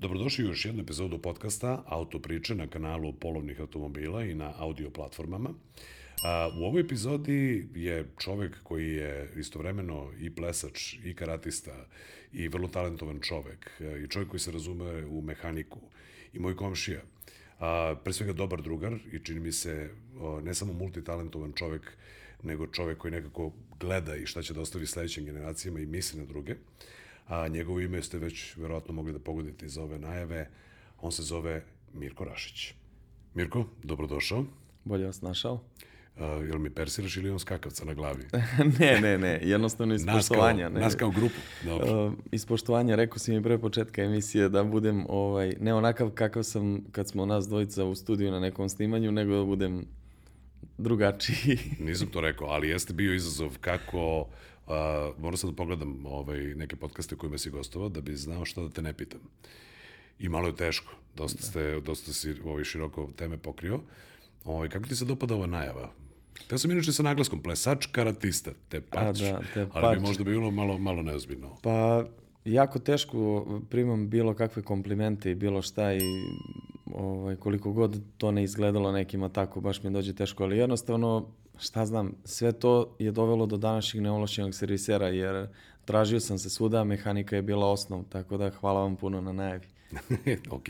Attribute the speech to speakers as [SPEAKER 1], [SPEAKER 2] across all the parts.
[SPEAKER 1] Dobrodošli u još jednu epizodu podcasta Auto priče na kanalu polovnih automobila i na audio platformama. U ovoj epizodi je čovek koji je istovremeno i plesač, i karatista, i vrlo talentovan čovek, e, i čovek koji se razume u mehaniku, i moj komšija. A, pre svega dobar drugar i čini mi se ne samo multitalentovan čovek, nego čovek koji nekako gleda i šta će da ostavi sledećim generacijama i misli na druge a njegovo ime ste već verovatno mogli da pogodite iz ove najave. On se zove Mirko Rašić. Mirko, dobrodošao.
[SPEAKER 2] Bolje vas našao.
[SPEAKER 1] Uh, jel mi persiraš ili on skakavca na glavi?
[SPEAKER 2] ne, ne, ne, jednostavno iz poštovanja.
[SPEAKER 1] Nas kao, nas kao grupu, dobro. Uh,
[SPEAKER 2] iz poštovanja rekao si mi pre početka emisije da budem ovaj, ne onakav kakav sam kad smo nas dvojica u studiju na nekom snimanju, nego da budem drugačiji.
[SPEAKER 1] Nisam to rekao, ali jeste bio izazov kako Uh, morao sam da pogledam ovaj, neke podcaste kojima si gostovao da bi znao šta da te ne pitam. I malo je teško. Dosta, ste, dosta si ovaj, široko teme pokrio. Ovaj, kako ti se dopada ova najava? Te sam inače sa naglaskom plesač, karatista, te pač, da, te ali pač. bi možda bilo malo, malo neozbiljno.
[SPEAKER 2] Pa, jako teško primam bilo kakve komplimente i bilo šta i ovaj, koliko god to ne izgledalo nekima tako, baš mi dođe teško, ali jednostavno šta znam, sve to je dovelo do današnjeg neovlašćenog servisera, jer tražio sam se svuda, mehanika je bila osnov, tako da hvala vam puno na najavi.
[SPEAKER 1] ok,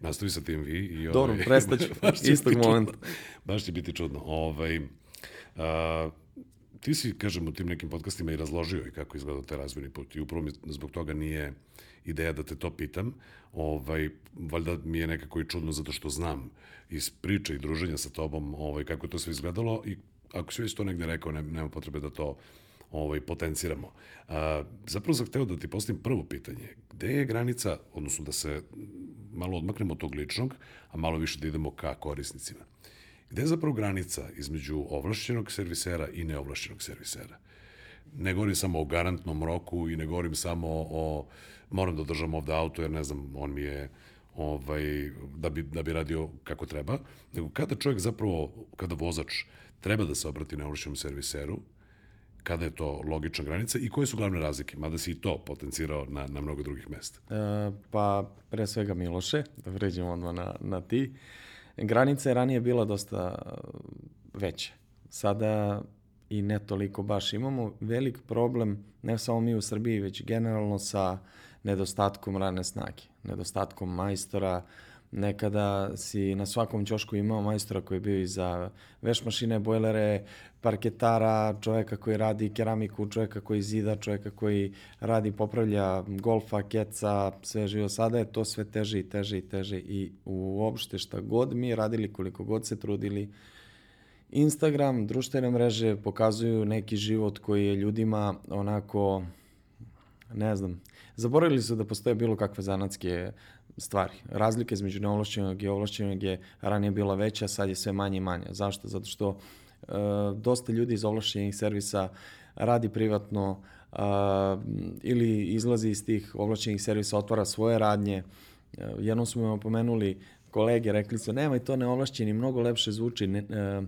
[SPEAKER 1] nastavi sa tim vi. I
[SPEAKER 2] ovaj, Dobro, prestaću, istog momenta.
[SPEAKER 1] Baš će biti čudno. Ovaj, a, ti si, kažem, u tim nekim podcastima i razložio i kako izgleda taj razvojni put i upravo mi zbog toga nije ideja da te to pitam. Ovaj, valjda mi je nekako i čudno zato što znam iz priče i druženja sa tobom ovaj, kako je to sve izgledalo i ako si već to negde rekao, ne, nema potrebe da to ovaj, potenciramo. A, zapravo sam hteo da ti postavim prvo pitanje. Gde je granica, odnosno da se malo odmaknemo od tog ličnog, a malo više da idemo ka korisnicima. Gde je zapravo granica između ovlašćenog servisera i neovlašćenog servisera? Ne govorim samo o garantnom roku i ne govorim samo o moram da držam ovde auto jer ne znam, on mi je ovaj, da, bi, da bi radio kako treba, nego kada čovjek zapravo, kada vozač treba da se obrati neovlašćenom serviseru, kada je to logična granica i koje su glavne razlike, mada si i to potencirao na, na mnogo drugih mesta?
[SPEAKER 2] E, pa, pre svega Miloše, da vređemo odmah na, na ti. Granica je ranije bila dosta veća. Sada i ne toliko baš. Imamo velik problem, ne samo mi u Srbiji, već generalno sa nedostatkom rane snage, nedostatkom majstora, Nekada si na svakom ćošku imao majstora koji je bio i za veš mašine, bojlere, parketara, čoveka koji radi keramiku, čoveka koji zida, čoveka koji radi, popravlja golfa, keca, sve živo. Sada je to sve teže i teže i teže i uopšte šta god mi radili, koliko god se trudili, Instagram, društvene mreže pokazuju neki život koji je ljudima onako, ne znam, zaboravili su da postoje bilo kakve zanatske stvari. Razlika između neovlašćenog i ovlašćenog je ranije bila veća, sad je sve manje i manje. Zašto? Zato što e, dosta ljudi iz ovlašćenih servisa radi privatno e, ili izlazi iz tih ovlašćenih servisa, otvara svoje radnje. E, jednom smo me opomenuli kolege, rekli su nemaj to neovlašćeni, mnogo lepše zvuči ne, e,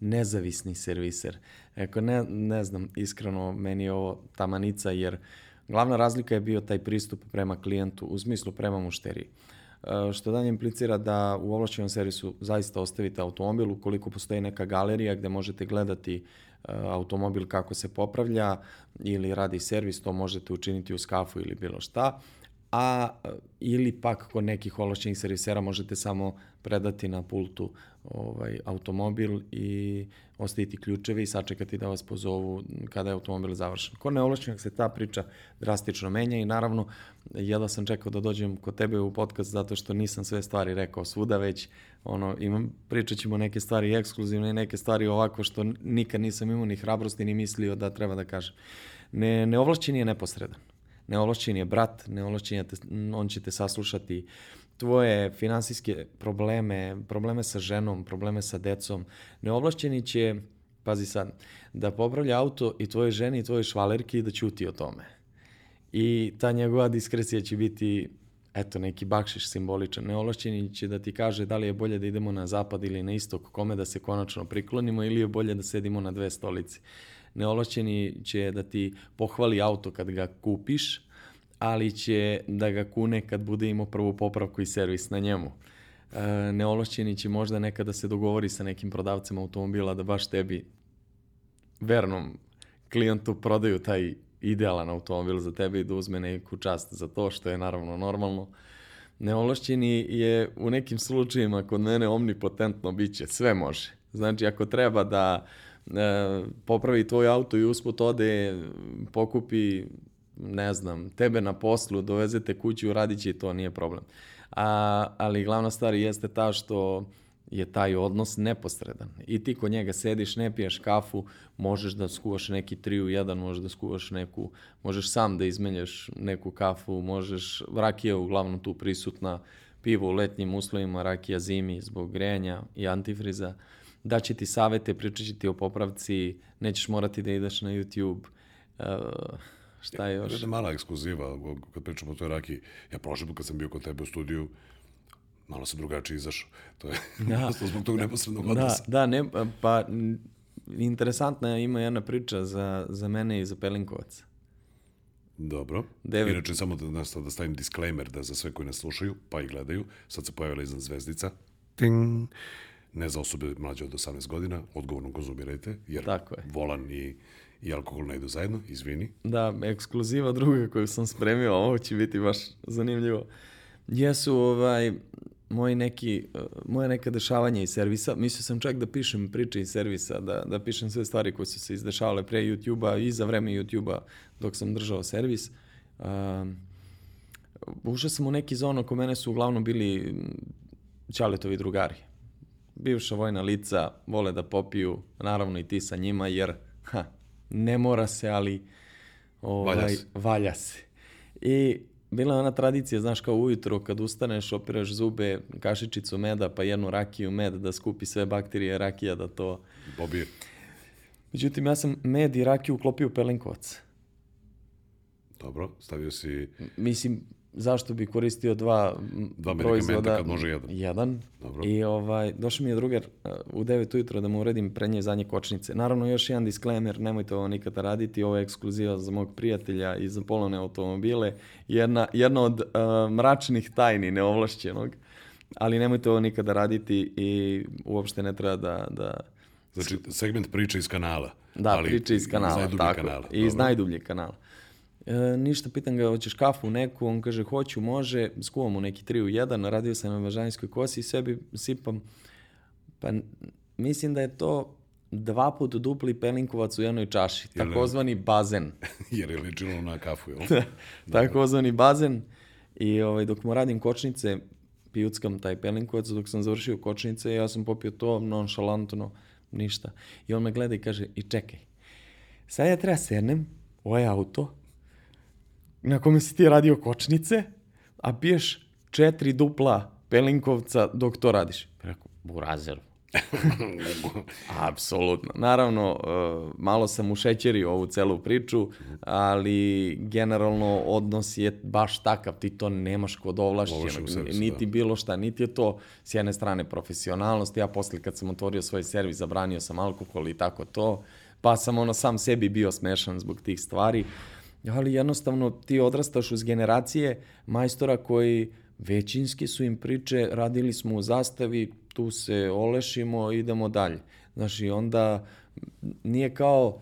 [SPEAKER 2] nezavisni serviser. Eko, ne, ne znam, iskreno, meni je ovo tamanica, jer uh, Glavna razlika je bio taj pristup prema klijentu, u smislu prema mušteriji. E, što dalje implicira da u ovlašćenom servisu zaista ostavite automobil ukoliko postoji neka galerija gde možete gledati e, automobil kako se popravlja ili radi servis, to možete učiniti u skafu ili bilo šta a ili pak kod nekih ovlašćenih servisera možete samo predati na pultu ovaj automobil i ostaviti ključeve i sačekati da vas pozovu kada je automobil završen. Kod neovlašćenog se ta priča drastično menja i naravno jedva sam čekao da dođem kod tebe u podcast zato što nisam sve stvari rekao svuda, već ono, imam, pričat ćemo neke stvari ekskluzivne i neke stvari ovako što nikad nisam imao ni hrabrosti ni mislio da treba da kažem. Ne, neovlašćen je neposredan neovlašćen je brat, neovlašćen je, te, on će te saslušati tvoje finansijske probleme, probleme sa ženom, probleme sa decom. Neovlašćeni će, pazi sad, da popravlja auto i tvoje ženi i tvoje švalerki i da ćuti o tome. I ta njegova diskrecija će biti eto, neki bakšiš simboličan. Neovlašćeni će da ti kaže da li je bolje da idemo na zapad ili na istok, kome da se konačno priklonimo ili je bolje da sedimo na dve stolice neovlašćeni će da ti pohvali auto kad ga kupiš, ali će da ga kune kad bude imao prvu popravku i servis na njemu. E, neološćeni će možda nekada se dogovori sa nekim prodavcem automobila da baš tebi vernom klijentu prodaju taj idealan automobil za tebe i da uzme neku čast za to, što je naravno normalno. Neološćeni je u nekim slučajima kod mene omnipotentno biće, sve može. Znači, ako treba da e, popravi tvoj auto i usput ode, pokupi, ne znam, tebe na poslu, dovezete kuću, radit će i to, nije problem. A, ali glavna stvar jeste ta što je taj odnos neposredan. I ti kod njega sediš, ne piješ kafu, možeš da skuvaš neki 3 u 1, možeš da skuvaš neku, možeš sam da izmenjaš neku kafu, možeš, rakija uglavnom tu prisutna, pivo u letnjim uslovima, rakija zimi zbog grejanja i antifriza, daće ti savete, pričat će ti o popravci, nećeš morati da ideš na YouTube, uh, šta je još?
[SPEAKER 1] Jedna mala ekskluziva, kad pričamo o toj rakiji, ja prošli put kad sam bio kod tebe u studiju, malo sam drugačije izašao. To je da. zbog tog neposrednog
[SPEAKER 2] da,
[SPEAKER 1] odnosa.
[SPEAKER 2] Da, ne, pa interesantna ima jedna priča za, za mene i za Pelinkovac.
[SPEAKER 1] Dobro. Devet. Inače, samo da, da stavim disclaimer da za sve koji nas slušaju, pa i gledaju, sad se pojavila iznad zvezdica. Ting! Ne za osobe mlađe od 18 godina, odgovorno konzumirajte, jer Tako je. volan i, i alkohol ne idu zajedno, izvini.
[SPEAKER 2] Da, ekskluziva druga koju sam spremio, ovo će biti baš zanimljivo. Jesu ovaj, moji neki, moje neka dešavanja iz servisa. Mislio sam čak da pišem priče iz servisa, da, da pišem sve stvari koje su se izdešavale pre YouTube-a i za vreme YouTube-a dok sam držao servis. Um, ušao sam u neki zon oko mene su uglavnom bili Čaletovi drugari. Bivša vojna lica vole da popiju, naravno i ti sa njima, jer ha, ne mora se, ali ovaj, valja se. Valja se. I bila je ona tradicija, znaš, kao ujutro kad ustaneš, opiraš zube, kašičicu meda, pa jednu rakiju med da skupi sve bakterije rakija da to...
[SPEAKER 1] Bobije.
[SPEAKER 2] Međutim, ja sam med i rakiju uklopio u pelinkovac.
[SPEAKER 1] Dobro, stavio si...
[SPEAKER 2] Mislim, zašto bi koristio dva,
[SPEAKER 1] dva proizvoda. kad može jedan.
[SPEAKER 2] Jedan. Dobro. I ovaj, došao mi je drugar uh, u 9 ujutro da mu uredim prednje zadnje kočnice. Naravno, još jedan disclaimer, nemojte ovo nikada raditi, ovo je ekskluziva za mog prijatelja i za polovne automobile. Jedna, jedna od uh, mračnih tajni neovlašćenog, ali nemojte ovo nikada raditi i uopšte ne treba da... da
[SPEAKER 1] Znači, segment priče iz kanala.
[SPEAKER 2] Da, ali priče iz kanala, iz tako. Kanala. Iz najdubljeg kanala. E, ništa, pitan ga, hoćeš kafu neku, on kaže, hoću, može, skuvam mu neki 3 u 1, radio sam na važanjskoj kosi i sebi sipam, pa mislim da je to dva put dupli pelinkovac u jednoj čaši, jer, takozvani bazen.
[SPEAKER 1] jer je ličilo na kafu, jel?
[SPEAKER 2] da, takozvani bazen. I ovaj, dok mu radim kočnice, pijuckam taj pelinkovac, dok sam završio kočnice, ja sam popio to nonšalantno, ništa. I on me gleda i kaže, i čekaj, sad ja treba sednem, ovaj auto, na kome si ti radio kočnice, a piješ četiri dupla pelinkovca dok to radiš. Rekao, burazer. Apsolutno. Naravno, uh, malo sam ušećerio ovu celu priču, ali generalno odnos je baš takav, ti to nemaš kod ovlašćenog, niti da. bilo šta, niti je to s jedne strane profesionalnost, ja posle kad sam otvorio svoj servis, zabranio sam alkohol i tako to, pa sam ono sam sebi bio smešan zbog tih stvari, ali jednostavno ti odrastaš uz generacije majstora koji većinski su im priče, radili smo u zastavi, tu se olešimo, idemo dalje. Znaš, i onda nije kao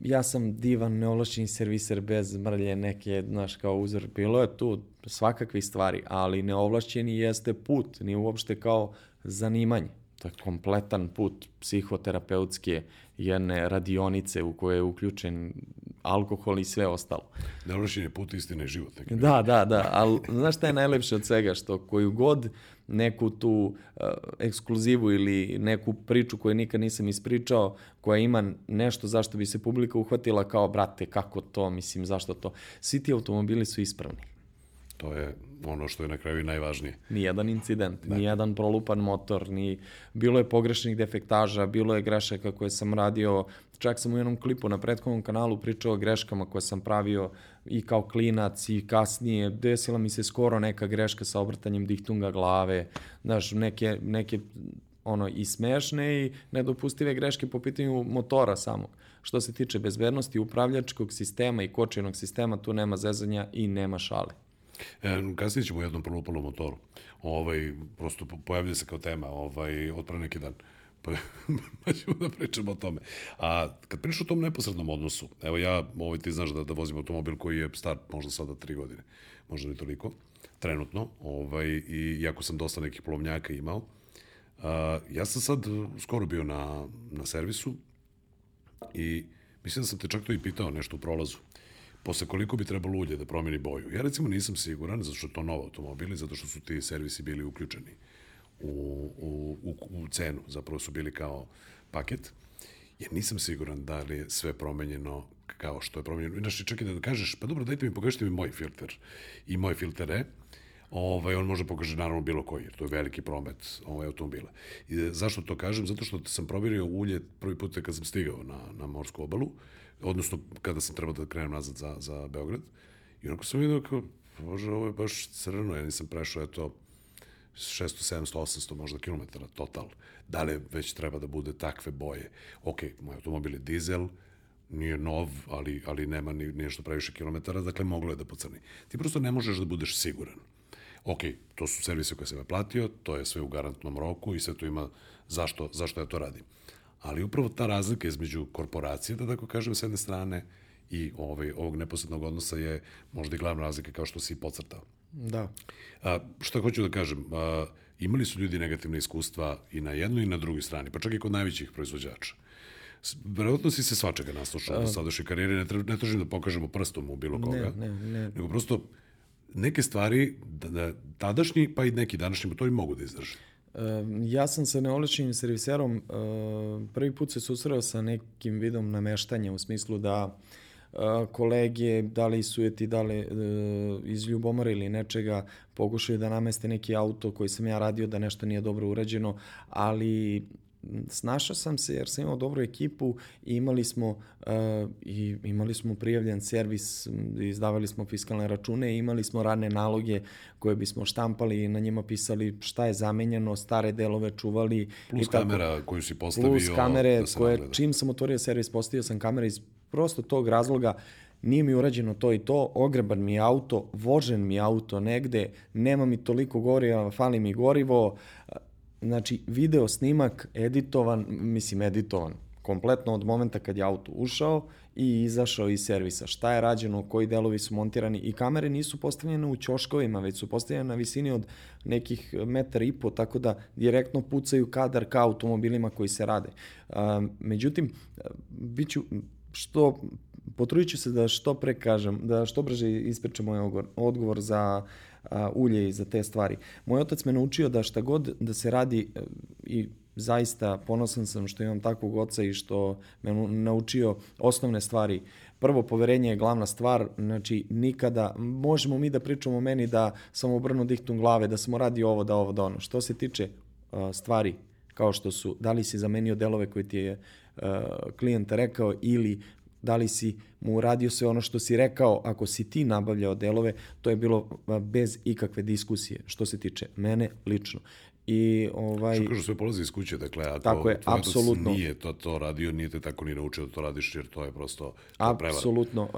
[SPEAKER 2] ja sam divan neološćeni serviser bez mrlje neke, znaš, kao uzor. Bilo je tu svakakvih stvari, ali neovlašćeni jeste put, nije uopšte kao zanimanje. To je kompletan put psihoterapeutske jedne radionice u kojoj je uključen alkohol i sve ostalo.
[SPEAKER 1] Neovlašćen je put istine život.
[SPEAKER 2] Neki da, da, da, ali znaš šta je najlepše od svega? Što koju god neku tu uh, ekskluzivu ili neku priču koju nikad nisam ispričao, koja ima nešto zašto bi se publika uhvatila kao, brate, kako to, mislim, zašto to. Svi ti automobili su ispravni.
[SPEAKER 1] To je ono što je na kraju najvažnije.
[SPEAKER 2] Nijedan incident, da. nijedan prolupan motor, ni bilo je pogrešnih defektaža, bilo je grešaka koje sam radio, čak sam u jednom klipu na prethodnom kanalu pričao o greškama koje sam pravio i kao klinac i kasnije, desila mi se skoro neka greška sa obrtanjem dihtunga glave, znaš, neke, neke ono i smešne i nedopustive greške po pitanju motora samog. Što se tiče bezbednosti upravljačkog sistema i kočenog sistema, tu nema zezanja i nema šale.
[SPEAKER 1] E, kasnije ćemo u jednom prolupalom motoru. Ovaj, prosto pojavlja se kao tema ovaj, od pre neki dan. Pa, pa ćemo da pričamo o tome. A kad pričaš o tom neposrednom odnosu, evo ja, ovaj, ti znaš da, da vozim automobil koji je star možda sada tri godine, možda ni toliko, trenutno, ovaj, i jako sam dosta nekih plovnjaka imao, a, ja sam sad skoro bio na, na servisu i mislim da sam te čak to i pitao nešto u prolazu posle koliko bi trebalo ulje da promeni boju. Ja recimo nisam siguran, zato što je to nov automobil i zato što su ti servisi bili uključeni u, u, u, u cenu, zapravo su bili kao paket. Ja nisam siguran da li je sve promenjeno kao što je promenjeno. Inače, čak i da kažeš, pa dobro, dajte mi, pokažite mi moj filter. I moj filter je, ovaj, on može pokaže naravno bilo koji, jer to je veliki promet ovaj, automobila. I zašto to kažem? Zato što sam provjerio ulje prvi put kad sam stigao na, na morsku obalu, odnosno kada sam trebao da krenem nazad za, za Beograd. I onako sam vidio kao, bože, ovo je baš crno, ja nisam prešao, eto, 600, 700, 800 možda kilometara total. Da li već treba da bude takve boje? Ok, moj automobil je dizel, nije nov, ali, ali nema ni nešto previše kilometara, dakle moglo je da pocrni. Ti prosto ne možeš da budeš siguran. Ok, to su servise koje sam ja platio, to je sve u garantnom roku i sve to ima zašto, zašto ja to radim. Ali upravo ta razlika između korporacije, da tako kažem, s jedne strane, i ovaj, ovog neposrednog odnosa je možda i glavna razlika kao što si pocrtao.
[SPEAKER 2] Da.
[SPEAKER 1] A, šta hoću da kažem, a, imali su ljudi negativne iskustva i na jednoj i na drugoj strani, pa čak i kod najvećih proizvođača. Verovatno si se svačega naslušao u sadašnjoj karijeri, ne, ne tražim da pokažemo prstom u bilo koga,
[SPEAKER 2] Ne, ne, ne.
[SPEAKER 1] nego prosto neke stvari, da, da, tadašnji pa i neki današnji motori mogu da izdrže.
[SPEAKER 2] Ja sam sa neoličnim serviserom prvi put se susreo sa nekim vidom nameštanja u smislu da kolege, da li sujeti, da li iz ljubomora ili nečega, pokušaju da nameste neki auto koji sam ja radio da nešto nije dobro urađeno, ali snašao sam se jer sam imao dobru ekipu i imali smo uh, i imali smo prijavljen servis, izdavali smo fiskalne račune i imali smo radne naloge koje bismo štampali i na njima pisali šta je zamenjeno, stare delove čuvali.
[SPEAKER 1] Plus
[SPEAKER 2] i
[SPEAKER 1] tako, kamera koju si postavio.
[SPEAKER 2] Plus kamere da koje, nagleda. čim sam otvorio servis, postavio sam kamere iz prosto tog razloga nije mi urađeno to i to, ogreban mi je auto, vožen mi je auto negde, nema mi toliko goriva, fali mi gorivo, Znači, video snimak editovan, mislim editovan, kompletno od momenta kad je auto ušao i izašao iz servisa. Šta je rađeno, koji delovi su montirani i kamere nisu postavljene u ćoškovima, već su postavljene na visini od nekih metara i po, tako da direktno pucaju kadar ka automobilima koji se rade. Međutim, biću što potrudit ću se da što pre kažem, da što brže ispričam moj odgovor, za ulje i za te stvari. Moj otac me naučio da šta god da se radi e, i zaista ponosan sam što imam takvog oca i što me naučio osnovne stvari. Prvo, poverenje je glavna stvar, znači nikada, možemo mi da pričamo o meni da sam obrnuo diktum glave, da sam radio ovo, da ovo, da ono. Što se tiče uh, stvari kao što su, da li si zamenio delove koje ti je uh, klijent rekao ili da li si mu uradio sve ono što si rekao, ako si ti nabavljao delove, to je bilo bez ikakve diskusije, što se tiče mene lično. I ovaj
[SPEAKER 1] Što kažu sve polazi iz kuće, dakle ako
[SPEAKER 2] tako je, apsolutno
[SPEAKER 1] nije to to radio, nije te tako ni naučio da to radiš jer to je prosto to
[SPEAKER 2] Apsolutno.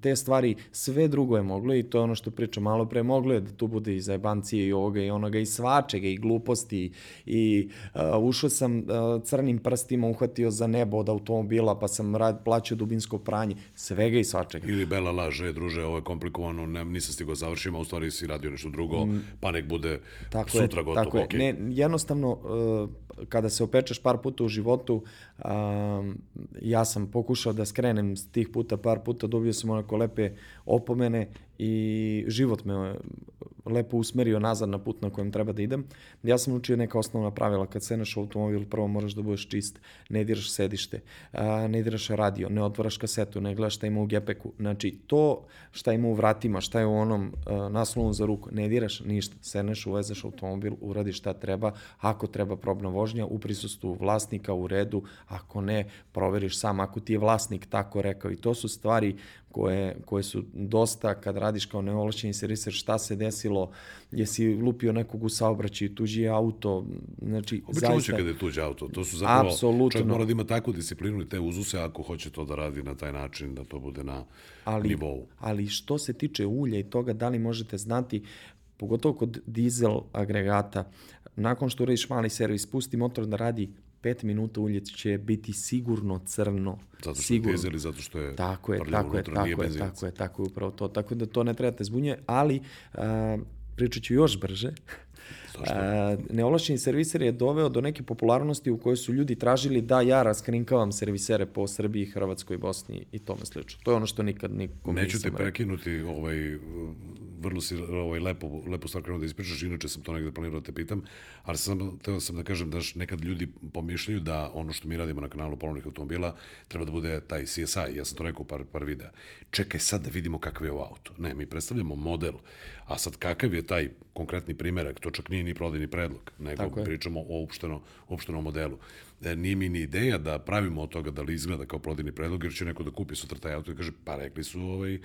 [SPEAKER 2] Te stvari sve drugo je moglo i to je ono što pričam malo pre, moglo je da tu bude i zajebancije i ovoga i onoga i svačega i gluposti i uh, ušao sam uh, crnim prstima uhvatio za nebo od automobila pa sam rad plaćao dubinsko pranje, svega i svačega.
[SPEAKER 1] Ili bela laže, druže, ovo je komplikovano, ne, nisam stigao završim, a u stvari si radio nešto drugo, mm, pa nek bude tako sutra je, gotovo. Tako okay.
[SPEAKER 2] ne, jednostavno, uh, kada se opečeš par puta u životu, ja sam pokušao da skrenem s tih puta par puta, dobio sam onako lepe opomene i život me lepo usmerio nazad na put na kojem treba da idem. Ja sam učio neka osnovna pravila. Kad seneš automobil, prvo moraš da budeš čist, ne diraš sedište, ne diraš radio, ne otvaraš kasetu, ne gledaš šta ima u gepeku. Znači, to šta ima u vratima, šta je u onom naslovu za ruku, ne diraš ništa. Seneš, uvezeš automobil, uradiš šta treba. Ako treba probna vožnja, u prisustvu vlasnika, u redu. Ako ne, proveriš sam. Ako ti je vlasnik tako rekao. I to su stvari koje, koje su dosta kad radiš kao neovlašćeni serviser, šta se desilo, jesi lupio nekog u saobraćaju, tuđi auto, znači
[SPEAKER 1] Obično zaista... kada je tuđi auto, to su zapravo, Absolutno. čovjek mora da ima takvu disciplinu i te uzuse ako hoće to da radi na taj način, da to bude na
[SPEAKER 2] ali,
[SPEAKER 1] nivou.
[SPEAKER 2] Ali što se tiče ulja i toga, da li možete znati, pogotovo kod dizel agregata, nakon što uradiš mali servis, pusti motor da radi 5 minuta ulje će biti sigurno crno.
[SPEAKER 1] Zato što
[SPEAKER 2] sigurno.
[SPEAKER 1] je dizel i zato što je
[SPEAKER 2] tako je, tako je, tako je, tako je, tako je upravo to. Tako da to ne trebate zbunje, ali a, pričat ću još brže. A, neovlašćeni serviser je doveo do neke popularnosti u kojoj su ljudi tražili da ja raskrinkavam servisere po Srbiji, Hrvatskoj, Bosni i tome slično. To je ono što nikad nikom
[SPEAKER 1] Neću te prekinuti, ovaj, vrlo si ovaj, lepo, lepo stvar krenuo da ispričaš, inače sam to negde planirao da te pitam, ali sam, teo sam da kažem da nekad ljudi pomišljaju da ono što mi radimo na kanalu polovnih automobila treba da bude taj CSI, ja sam to rekao par, par videa. Čekaj sad da vidimo kakav je ovo auto. Ne, mi predstavljamo model, a sad kakav je taj konkretni primerak, to čak nije ni prodajni predlog, nego pričamo o opšteno, opštenom modelu. E, nije mi ni ideja da pravimo od toga da li izgleda kao prodajni predlog, jer će neko da kupi sutra taj auto i kaže, pa rekli su ovaj,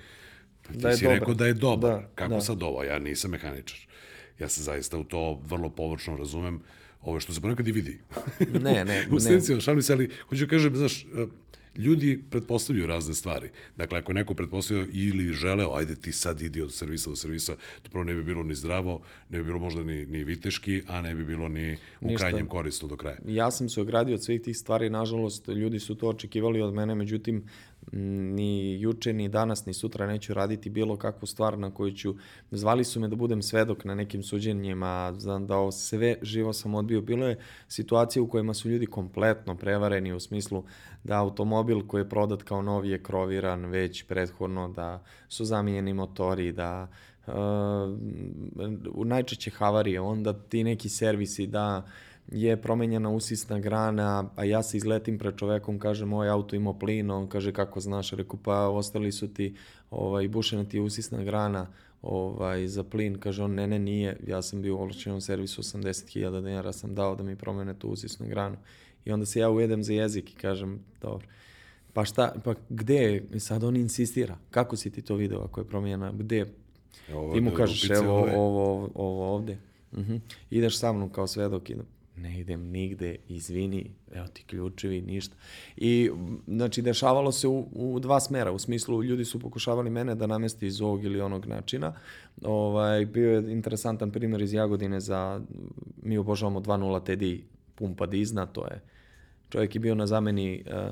[SPEAKER 1] Ti da je si dobar. rekao da je dobar. Da, Kako da. sad ovo? Ja nisam mehaničar. Ja se zaista u to vrlo površno razumem. Ovo što se ponekad i vidi.
[SPEAKER 2] Ne, ne.
[SPEAKER 1] u ne. šalim se, ali hoću da kažem, znaš, ljudi pretpostavljaju razne stvari. Dakle, ako neko pretpostavio ili želeo, ajde ti sad idi od servisa do servisa, to prvo ne bi bilo ni zdravo, ne bi bilo možda ni, ni viteški, a ne bi bilo ni u Ništa. krajnjem korisno do kraja.
[SPEAKER 2] Ja sam se ogradio od svih tih stvari, nažalost, ljudi su to očekivali od mene, međutim, ni juče, ni danas, ni sutra neću raditi bilo kakvu stvar na koju ću... Zvali su me da budem svedok na nekim suđenjima, znam da ovo sve živo sam odbio. Bilo je situacije u kojima su ljudi kompletno prevareni u smislu da automobil koji je prodat kao novi je kroviran već prethodno, da su zamijenjeni motori, da uh, najčešće havarije, onda ti neki servisi da je promenjena usisna grana, a ja se izletim pred čovekom, kažem, moj auto ima plin, on kaže, kako znaš, reku, pa ostali su ti, ovaj, bušena ti usisna grana, ovaj, za plin, kaže on, ne, ne, nije, ja sam bio u ovlačenom servisu, 80.000 dinara sam dao da mi promene tu usisnu granu. I onda se ja uvedem za jezik i kažem, dobro, pa šta, pa gde je, sad on insistira, kako si ti to video ako je promenjena, gde, ovo, ti mu kažeš, evo, ovo, ovo, ovo ovde, uh -huh. ideš sa mnom kao svedok, idem, ne idem nigde, izvini, evo ti ključevi, ništa. I, znači, dešavalo se u, u dva smera, u smislu, ljudi su pokušavali mene da namesti iz ovog ili onog načina. Ovaj, bio je interesantan primjer iz Jagodine za, mi obožavamo 2.0 TDI, pumpa dizna, to je čovjek je bio na zameni, eh,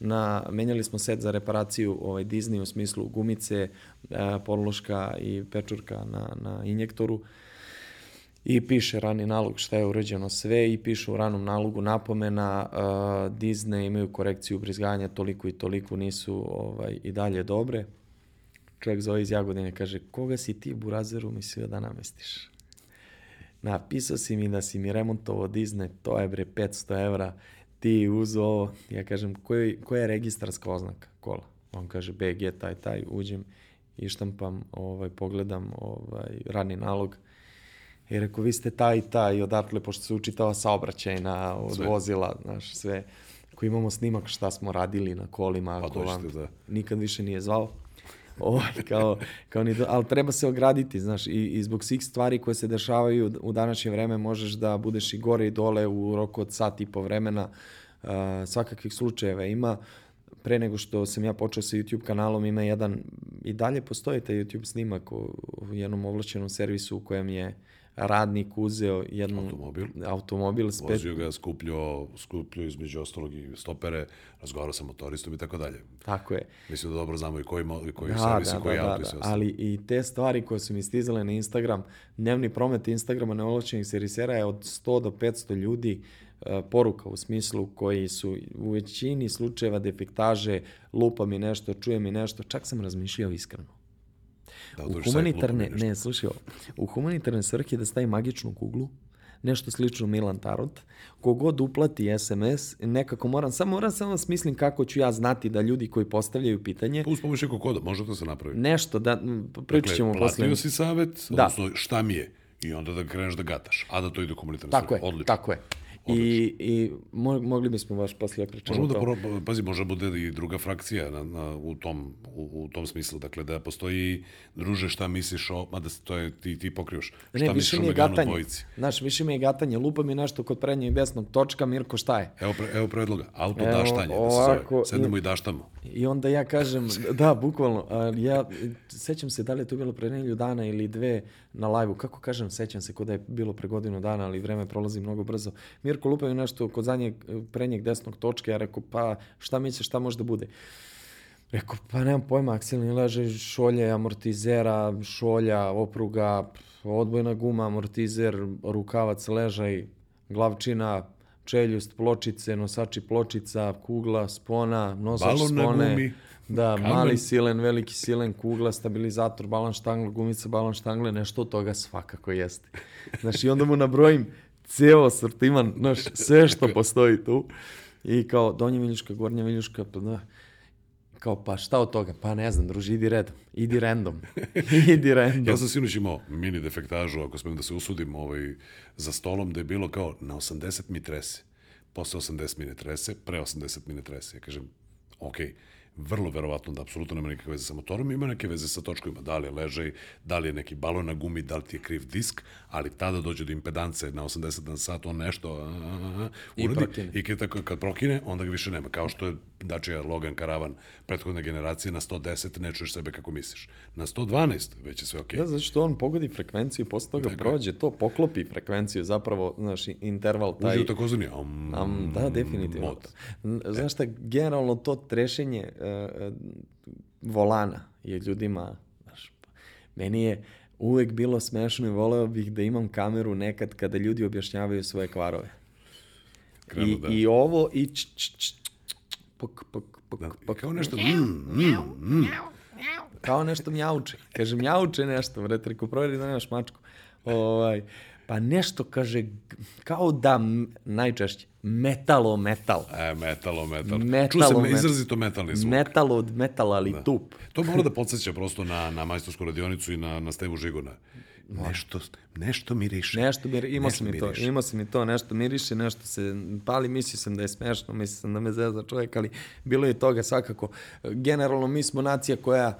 [SPEAKER 2] na, menjali smo set za reparaciju ovaj, Disney u smislu gumice, eh, podloška i pečurka na, na injektoru i piše rani nalog šta je urađeno sve i piše u ranom nalogu napomena uh, Disney imaju korekciju ubrizganja toliko i toliko nisu ovaj, i dalje dobre. Čovjek zove iz Jagodine kaže koga si ti burazeru mislio da namestiš? Napisao si mi da si mi remontovo Disney, to je bre 500 evra, ti uzo ovo, ja kažem koji, koja je registarska oznaka kola? On kaže BG taj taj, uđem i štampam, ovaj, pogledam ovaj, rani nalog, I rekao, vi ste taj i taj i odatle, pošto se učitava saobraćajna od sve. vozila, znaš, sve. Ako imamo snimak šta smo radili na kolima, pa ako vam da. nikad više nije zvao. Ovaj, kao, kao ni, ali treba se ograditi, znaš, i, i zbog svih stvari koje se dešavaju u današnje vreme možeš da budeš i gore i dole u roku od sat i po vremena, uh, svakakvih slučajeva ima. Pre nego što sam ja počeo sa YouTube kanalom, ima jedan, i dalje postoji taj YouTube snimak u, u jednom ovlašćenom servisu u kojem je radnik uzeo jedan
[SPEAKER 1] automobil,
[SPEAKER 2] automobil
[SPEAKER 1] spet... vozio ga, skupljio, skupljio između ostalog i stopere, razgovarao sa motoristom i tako dalje.
[SPEAKER 2] Tako je.
[SPEAKER 1] Mislim da dobro znamo i koji, i koji da, servis da, i koji da, auto da, i sve
[SPEAKER 2] ostalo. Ali i te stvari koje su mi stizale na Instagram, dnevni promet Instagrama neovlačenih servisera je od 100 do 500 ljudi uh, poruka u smislu koji su u većini slučajeva defektaže, lupa mi nešto, čuje mi nešto, čak sam razmišljao iskreno Da, u humanitarne, ne, slušaj, u humanitarne svrhe da stavi magičnu kuglu, nešto slično Milan Tarot, kogod uplati SMS, nekako moram, samo moram samo da smislim kako ću ja znati da ljudi koji postavljaju pitanje...
[SPEAKER 1] Pa uz pomoć nekog koda, može da se napravi.
[SPEAKER 2] Nešto, da, pričat dakle, ćemo
[SPEAKER 1] dakle, posle. Platio si savet, da. odnosno šta mi je, i onda da kreneš da gataš, a da to ide u humanitarne
[SPEAKER 2] tako svrhe. Je, Odlično. Tako je, I, i mo, mogli bismo baš poslije da pričamo
[SPEAKER 1] Možemo da, pro, pazi, može bude i druga frakcija na, na, u, tom, u, u tom smislu. Dakle, da postoji, druže, šta misliš o, mada to je, ti, ti pokrivaš, šta
[SPEAKER 2] Ne,
[SPEAKER 1] misliš o Meganu
[SPEAKER 2] gatanje.
[SPEAKER 1] dvojici.
[SPEAKER 2] Znaš, više mi je gatanje. Lupa mi nešto kod prednjeg desnog točka, Mirko, šta je?
[SPEAKER 1] Evo, pre, evo predloga, auto
[SPEAKER 2] Evo,
[SPEAKER 1] daštanje, da se
[SPEAKER 2] ovako,
[SPEAKER 1] zove. Sednemo i daštamo.
[SPEAKER 2] I onda ja kažem, da, bukvalno, a, ja sećam se da li je to bilo pre nedelju dana ili dve na live-u, kako kažem, sećam se kod da je bilo pre godinu dana, ali vreme prolazi mnogo brzo. Mirko lupaju nešto kod zadnjeg prednjeg desnog točke, ja rekao, pa šta misliš, šta može da bude? Rekao, pa nemam pojma, aksilni leže, šolje, amortizera, šolja, opruga, odbojna guma, amortizer, rukavac, ležaj, glavčina, čeljust, pločice, nosači pločica, kugla, spona, nosač
[SPEAKER 1] Balon na
[SPEAKER 2] spone.
[SPEAKER 1] gumi,
[SPEAKER 2] Da,
[SPEAKER 1] kamen.
[SPEAKER 2] mali silen, veliki silen, kugla, stabilizator, balon štangla, gumica, balon štangle, nešto od toga svakako jeste. Znaš, i onda mu nabrojim ceo asortiman, znaš, sve što postoji tu. I kao donja viljuška, gornja viljuška, pa da, kao pa šta od toga? Pa ne znam, druži, idi redom, idi random, idi random.
[SPEAKER 1] Ja sam sinoć imao mini defektažu, ako smijem da se usudim, ovaj, za stolom, da je bilo kao na 80 mi trese. Posle 80 mi ne trese, pre 80 mi ne trese. Ja kažem, okej, vrlo verovatno da apsolutno nema nikakve veze sa motorom, ima neke veze sa točkovima, da li je ležaj, da li je neki balon na gumi, da li ti je kriv disk, ali tada dođe do impedance na 80 na sat, on nešto a, a, a,
[SPEAKER 2] I
[SPEAKER 1] uradi,
[SPEAKER 2] prokine.
[SPEAKER 1] i kad, tako- kad prokine, onda ga više nema. Kao što je Dacia Logan Karavan prethodne generacije na 110 ne čuješ sebe kako misliš. Na 112 već je sve okej.
[SPEAKER 2] Da, zato što on pogodi frekvenciju, posle toga prođe to, poklopi frekvenciju, zapravo, znaš, interval taj.
[SPEAKER 1] Uđe u takozvani um,
[SPEAKER 2] Um, da, definitivno.
[SPEAKER 1] mod.
[SPEAKER 2] Znaš šta, generalno to trešenje uh, volana je ljudima, znaš, meni je uvek bilo smešno i voleo bih da imam kameru nekad kada ljudi objašnjavaju svoje kvarove.
[SPEAKER 1] Krenu
[SPEAKER 2] I,
[SPEAKER 1] da-
[SPEAKER 2] I ovo, i č, č, č, č, pok, pok, pok,
[SPEAKER 1] Da,
[SPEAKER 2] pok,
[SPEAKER 1] kao nešto, mm, mm, mm.
[SPEAKER 2] kao nešto mjauče. Kaže, mjauče nešto, vrete, rekao, provjeri da nemaš mačku. Ovaj, pa nešto, kaže, kao da, najčešće, metalo metal.
[SPEAKER 1] E, metalo, metal.
[SPEAKER 2] Metalo,
[SPEAKER 1] Ču se me,
[SPEAKER 2] metal.
[SPEAKER 1] izrazito metalni zvuk.
[SPEAKER 2] Metal od metala, ali tup.
[SPEAKER 1] To mora da podsjeća prosto na, na majstorsku radionicu i na, na Stevu Žigona. Nešto, nešto miriše.
[SPEAKER 2] Nešto mir, imao sam i to,
[SPEAKER 1] miriše.
[SPEAKER 2] imao sam i to, nešto miriše, nešto se pali, mislio sam da je smešno, mislio sam da me zeza čovjek, ali bilo je toga svakako. Generalno mi smo nacija koja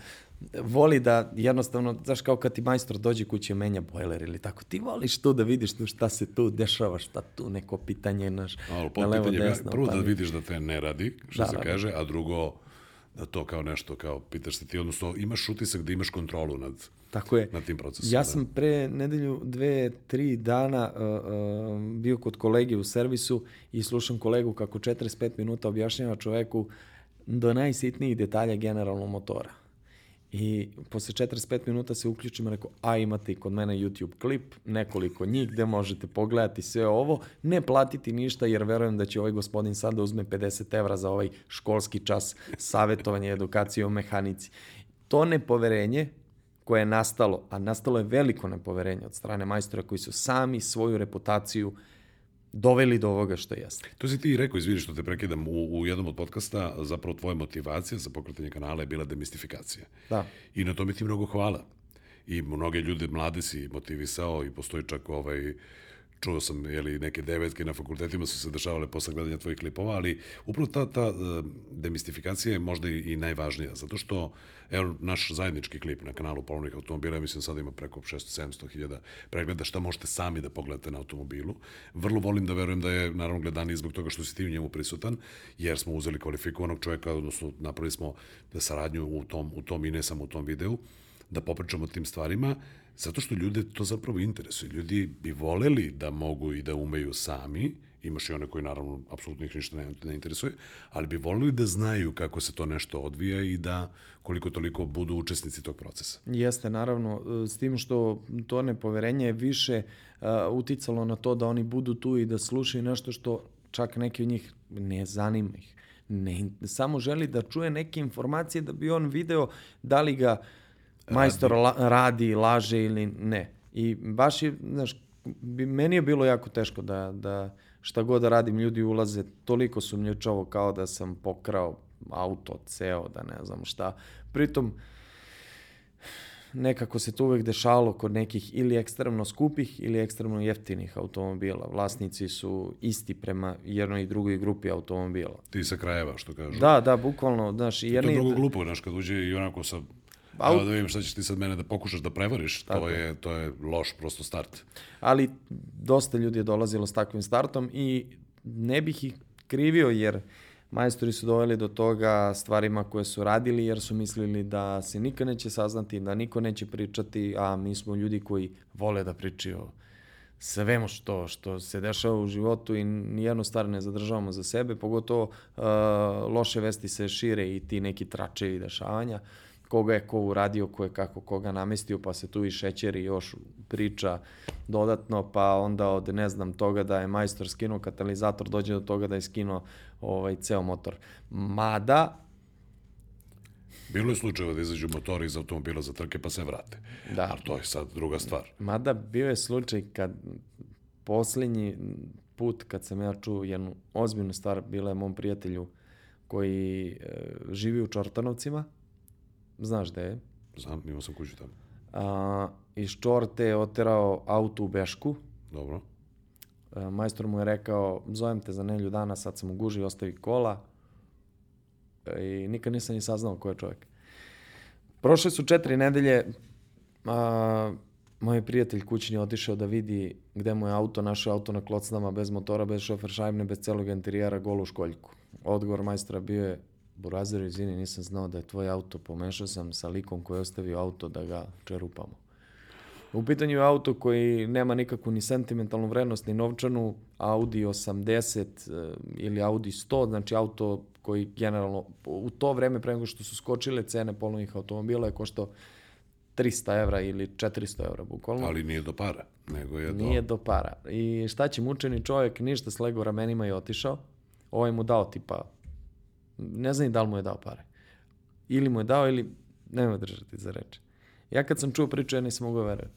[SPEAKER 2] voli da jednostavno, znaš kao kad ti majstor dođe kući i menja bojler ili tako, ti voliš tu da vidiš tu šta se tu dešava, šta tu neko pitanje, naš,
[SPEAKER 1] Ali
[SPEAKER 2] na levo, desno.
[SPEAKER 1] prvo
[SPEAKER 2] pa
[SPEAKER 1] da
[SPEAKER 2] ni-
[SPEAKER 1] vidiš da te ne radi, što
[SPEAKER 2] Da,
[SPEAKER 1] se
[SPEAKER 2] da, da.
[SPEAKER 1] kaže, a drugo da to kao nešto, kao pitaš se ti, odnosno imaš utisak da imaš kontrolu nad,
[SPEAKER 2] Tako je.
[SPEAKER 1] nad tim procesom.
[SPEAKER 2] Ja
[SPEAKER 1] da.
[SPEAKER 2] sam pre nedelju, dve, tri dana uh, uh, bio kod kolege u servisu i slušam kolegu kako 45 minuta objašnjava čoveku do najsitnijih detalja generalno motora. I posle 45 minuta se uključim i rekao, a imate i kod mene YouTube klip, nekoliko njih gde možete pogledati sve ovo, ne platiti ništa jer verujem da će ovaj gospodin sad da uzme 50 evra za ovaj školski čas savjetovanja i edukacije o mehanici. To nepoverenje koje je nastalo, a nastalo je veliko nepoverenje od strane majstora koji su sami svoju reputaciju doveli do ovoga što jeste.
[SPEAKER 1] To si ti rekao, izvini što te prekidam, u, u jednom od podcasta, zapravo tvoja motivacija za pokretanje kanala je bila demistifikacija.
[SPEAKER 2] Da.
[SPEAKER 1] I na tome ti mnogo hvala. I mnoge ljude mlade si motivisao i postoji čak ovaj, čuo sam jeli, neke devetke na fakultetima su se dešavale posle gledanja tvojih klipova, ali upravo ta, ta eh, demistifikacija je možda i, najvažnija, zato što evo, naš zajednički klip na kanalu Polovnih automobila, mislim sada ima preko 600-700 hiljada pregleda, šta možete sami da pogledate na automobilu. Vrlo volim da verujem da je naravno gledaniji zbog toga što si ti u njemu prisutan, jer smo uzeli kvalifikovanog čovjeka, odnosno napravili smo saradnju u tom, u tom i ne samo u tom videu, da popričamo o tim stvarima, zato što ljude to zapravo interesuje. Ljudi bi voleli da mogu i da umeju sami, imaš i one koji naravno apsolutno ih ništa ne, interesuje, ali bi voleli da znaju kako se to nešto odvija i da koliko toliko budu učesnici tog procesa.
[SPEAKER 2] Jeste, naravno, s tim što to nepoverenje je više uh, uticalo na to da oni budu tu i da slušaju nešto što čak neki od njih ne zanima ih. Ne, samo želi da čuje neke informacije da bi on video da li ga majstor radi, la, radi laže ili ne. I baš je, znaš, bi, meni je bilo jako teško da, da šta god da radim, ljudi ulaze toliko sumnjičavo kao da sam pokrao auto ceo, da ne znam šta. Pritom, nekako se to uvek dešalo kod nekih ili ekstremno skupih ili ekstremno jeftinih automobila. Vlasnici su isti prema jednoj i drugoj grupi automobila.
[SPEAKER 1] Ti sa krajeva, što kažu.
[SPEAKER 2] Da, da, bukvalno, znaš,
[SPEAKER 1] I to
[SPEAKER 2] jedni...
[SPEAKER 1] je mnogo glupo, znaš, kad uđe i onako sa
[SPEAKER 2] Au-
[SPEAKER 1] Evo da vidim šta ćeš ti sad mene da pokušaš da prevariš, to je, to je loš prosto start.
[SPEAKER 2] ali dosta ljudi je dolazilo s takvim startom i ne bih ih krivio jer majstori su doveli do toga stvarima koje su radili jer su mislili da se nikad neće saznati, da niko neće pričati, a mi smo ljudi koji vole da pričaju o svemu što, što se dešava u životu i nijednu stvar ne zadržavamo za sebe, pogotovo uh, loše vesti se šire i ti neki tračevi dešavanja koga je ko uradio, ko je kako koga namestio, pa se tu i šećeri još priča dodatno, pa onda od ne znam toga da je majstor skinuo katalizator, dođe do toga da je skinuo ovaj ceo motor. Mada,
[SPEAKER 1] Bilo je slučajeva da izađu motori iz automobila za trke pa se vrate.
[SPEAKER 2] Da.
[SPEAKER 1] Ali to je sad druga stvar.
[SPEAKER 2] mada bio je slučaj kad posljednji put kad sam ja čuo jednu ozbiljnu stvar, bila je mom prijatelju koji e, živi u Čortanovcima, znaš da je,
[SPEAKER 1] Znam, imao sam kuću tamo.
[SPEAKER 2] a, iz Čorte je oterao auto u Bešku,
[SPEAKER 1] Dobro.
[SPEAKER 2] E, majstor mu je rekao, zovem te za nelju dana, sad sam u guži, ostavi kola. E, I nikad nisam ni saznao ko je čovjek. Prošle su četiri nedelje, a, moj prijatelj kućni je otišao da vidi gde mu je auto, našao auto na klocnama, bez motora, bez šofer šajbne, bez celog interijera, golu školjku. Odgovor majstora bio je, Burazer, izvini, nisam znao da je tvoj auto, pomešao sam sa likom koji je ostavio auto da ga čerupamo. U pitanju je auto koji nema nikakvu ni sentimentalnu vrednost, ni novčanu, Audi 80 eh, ili Audi 100, znači auto koji generalno u to vreme pre nego što su skočile cene polovnih automobila je koštao 300 evra ili 400 evra bukvalno.
[SPEAKER 1] Ali nije do para, nego je do...
[SPEAKER 2] Nije do para. I šta će mučeni čovjek, ništa slego ramenima i otišao. Ovaj mu dao tipa, ne znam ni da li mu je dao pare. Ili mu je dao ili nema držati za reč. Ja kad sam čuo priču, ja nisam mogao verovati.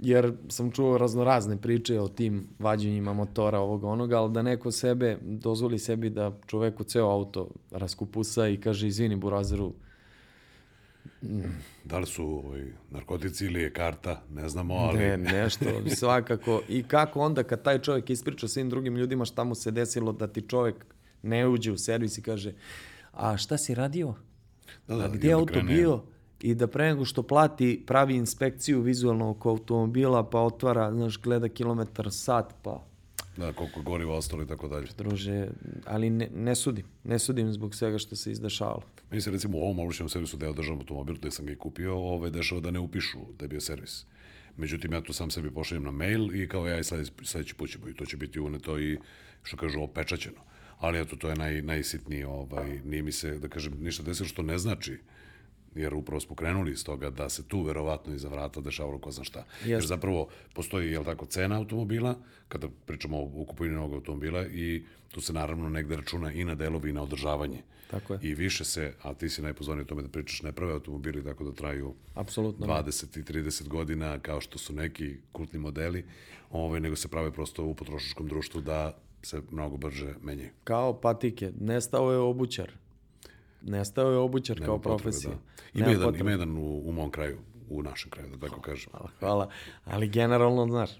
[SPEAKER 2] Jer sam čuo raznorazne priče o tim vađenjima motora ovoga onoga, ali da neko sebe dozvoli sebi da čoveku ceo auto raskupusa i kaže izvini burazeru,
[SPEAKER 1] Da li su ovaj, narkotici ili je karta, ne znamo, ali...
[SPEAKER 2] Ne, nešto, svakako. I kako onda kad taj čovjek ispriča svim drugim ljudima šta mu se desilo da ti čovjek ne uđe u servis i kaže a šta si radio?
[SPEAKER 1] Da,
[SPEAKER 2] a
[SPEAKER 1] da,
[SPEAKER 2] gdje
[SPEAKER 1] i
[SPEAKER 2] je
[SPEAKER 1] onda
[SPEAKER 2] auto
[SPEAKER 1] krene-
[SPEAKER 2] bio? I da pre nego što plati pravi inspekciju vizualno oko automobila, pa otvara, znaš, gleda kilometar sat, pa
[SPEAKER 1] Da, koliko goriva ostalo i tako dalje.
[SPEAKER 2] druže, ali ne, ne sudim. Ne sudim zbog svega što se izdešavalo.
[SPEAKER 1] Meni se recimo u ovom ovlašćenom servisu da ja održavam automobil, gde sam ga i kupio, ovaj, dešava da ne upišu da je bio servis. Međutim, ja to sam sebi pošaljem na mail i kao ja i sljedeći, sljedeći put ćemo i to će biti uneto i, što kažu, opečaćeno. Ali eto, to je naj, najsitnije, ovaj, nije mi se, da kažem, ništa desilo što ne znači jer upravo smo krenuli iz toga da se tu verovatno iza vrata dešavalo ko zna šta. Jer
[SPEAKER 2] Jeste.
[SPEAKER 1] zapravo postoji, jel tako, cena automobila, kada pričamo o kupovini novog automobila i tu se naravno negde računa i na delovi i na održavanje.
[SPEAKER 2] Tako je.
[SPEAKER 1] I više se, a ti si najpozvaniji o tome da pričaš, ne prave automobili tako da traju
[SPEAKER 2] Apsolutno. ne.
[SPEAKER 1] 20 i 30 godina kao što su neki kultni modeli, ovaj, nego se prave prosto u potrošačkom društvu da se mnogo brže menjaju.
[SPEAKER 2] Kao patike. Nestao je obućar. Nestao je obućar kao
[SPEAKER 1] Nema potrebe,
[SPEAKER 2] profesija.
[SPEAKER 1] Da. Ima,
[SPEAKER 2] Nema
[SPEAKER 1] jedan,
[SPEAKER 2] potrebe.
[SPEAKER 1] ima jedan u, u mom kraju, u našem kraju, da tako kažem.
[SPEAKER 2] Hvala, hvala. Ali generalno, znaš,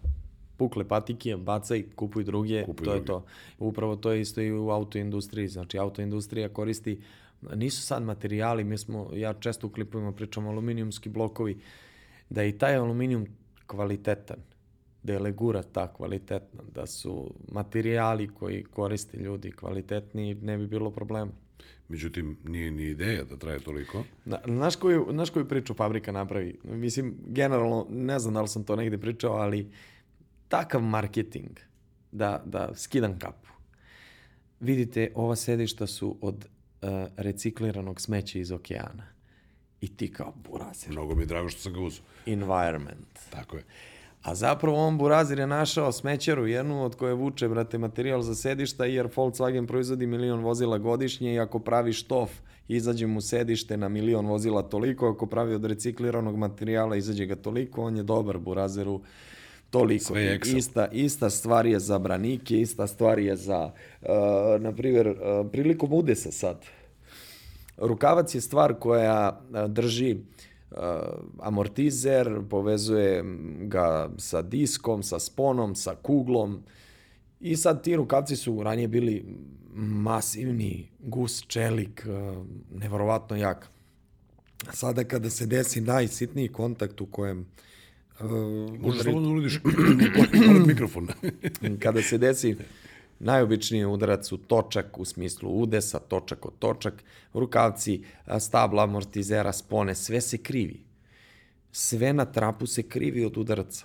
[SPEAKER 2] pukle patike, bacaj, kupuj druge,
[SPEAKER 1] Kupuj
[SPEAKER 2] to je
[SPEAKER 1] druge.
[SPEAKER 2] to. Upravo to je isto i u autoindustriji. Znači, autoindustrija koristi, nisu sad materijali, mi smo, ja često u klipovima pričam aluminijumski blokovi, da je i taj aluminijum kvalitetan, da je legura ta kvalitetna, da su materijali koji koriste ljudi kvalitetni, ne bi bilo problema.
[SPEAKER 1] Međutim, nije ni ideja da traje toliko.
[SPEAKER 2] Na, znaš, koju, znaš koju priču fabrika napravi? Mislim, generalno, ne znam da li sam to negde pričao, ali takav marketing da, da skidam kapu. Vidite, ova sedišta su od uh, recikliranog smeća iz okeana. I ti kao burazer.
[SPEAKER 1] Mnogo mi je drago što sam ga uzao.
[SPEAKER 2] Environment.
[SPEAKER 1] Tako je.
[SPEAKER 2] A zapravo on burazir je našao smećaru jednu od koje vuče, brate, materijal za sedišta jer Volkswagen proizvodi milion vozila godišnje i ako pravi štof, izađe mu sedište na milion vozila toliko, ako pravi od recikliranog materijala, izađe ga toliko, on je dobar burazeru toliko.
[SPEAKER 1] Sve je
[SPEAKER 2] ista, ista stvar je za branike, ista stvar je za, uh, na primjer, uh, prilikom udesa sad. Rukavac je stvar koja a, drži amortizer, povezuje ga sa diskom, sa sponom, sa kuglom. I sad ti rukavci su ranije bili masivni, gus, čelik, uh, neverovatno jak. Sada kada se desi najsitniji kontakt u kojem
[SPEAKER 1] Uh, Možeš samo da uradiš mikrofon.
[SPEAKER 2] kada se desi najobičniji udarac u točak u smislu udesa, točak od točak, rukavci, stabla, amortizera, spone, sve se krivi. Sve na trapu se krivi od udaraca.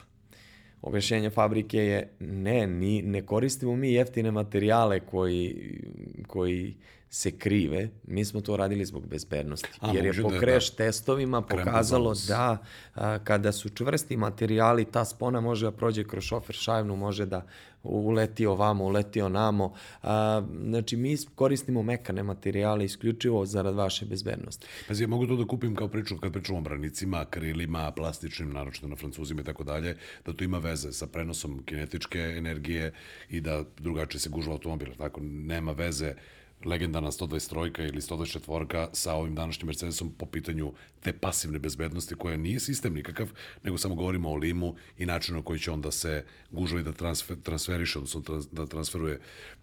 [SPEAKER 2] Objašnjenje fabrike je ne, ni, ne koristimo mi jeftine materijale koji, koji se krive, mi smo to radili zbog bezbednosti. A, jer je po da, kreš da. testovima pokazalo da a, kada su čvrsti materijali, ta spona može da prođe kroz šofer šajvnu, može da uleti ovamo, uleti onamo. A, znači, mi koristimo mekane materijale isključivo zarad vaše bezbednosti.
[SPEAKER 1] Pazi, ja mogu to da kupim kao priču kad pričamo o branicima, krilima, plastičnim, naročito na francuzima i tako dalje, da to ima veze sa prenosom kinetičke energije i da drugačije se gužva automobil. Tako, nema veze legendarna 123 ili 124 sa ovim današnjim Mercedesom po pitanju te pasivne bezbednosti koja nije sistem nikakav, nego samo govorimo o limu i načinu na koji će onda se gužovi da transfer, transferiše, odnosno da transferuje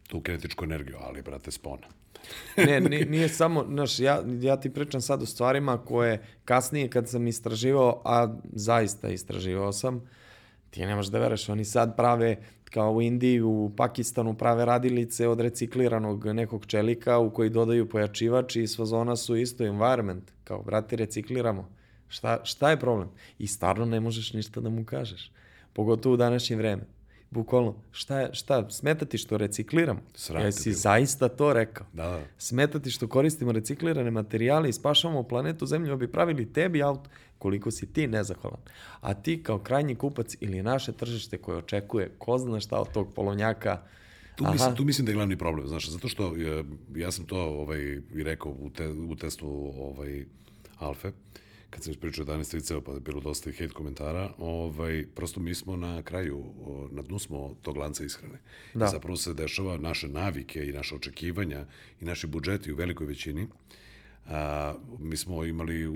[SPEAKER 1] tu kinetičku energiju, ali, brate, spona.
[SPEAKER 2] ne, nije, nije samo, znaš, ja, ja ti pričam sad o stvarima koje kasnije kad sam istraživao, a zaista istraživao sam, ti nemaš da vereš, oni sad prave kao u Indiji, u Pakistanu prave radilice od recikliranog nekog čelika u koji dodaju pojačivač i sva zona su isto environment, kao brati recikliramo. Šta, šta je problem? I stvarno ne možeš ništa da mu kažeš. Pogotovo u današnje vreme. Bukvalno, šta, je, šta, smeta ti što recikliramo? Srate Jesi bilo. zaista to rekao?
[SPEAKER 1] Da, da.
[SPEAKER 2] Smeta ti što koristimo reciklirane materijale i spašavamo planetu Zemlju, bi pravili tebi auto, koliko si ti nezahvalan. A ti kao krajnji kupac ili naše tržište koje očekuje ko zna šta od tog polovnjaka,
[SPEAKER 1] Tu mislim, tu mislim da je glavni problem, znaš, zato što ja sam to ovaj, i rekao u, te, u testu ovaj, Alfe, kad sam ispričao 11 liceo, pa je bilo dosta i hate komentara, ovaj, prosto mi smo na kraju, na dnu smo tog lanca ishrane. Da. I zapravo se dešava naše navike i naše očekivanja i naši budžeti u velikoj većini. A, mi smo imali u,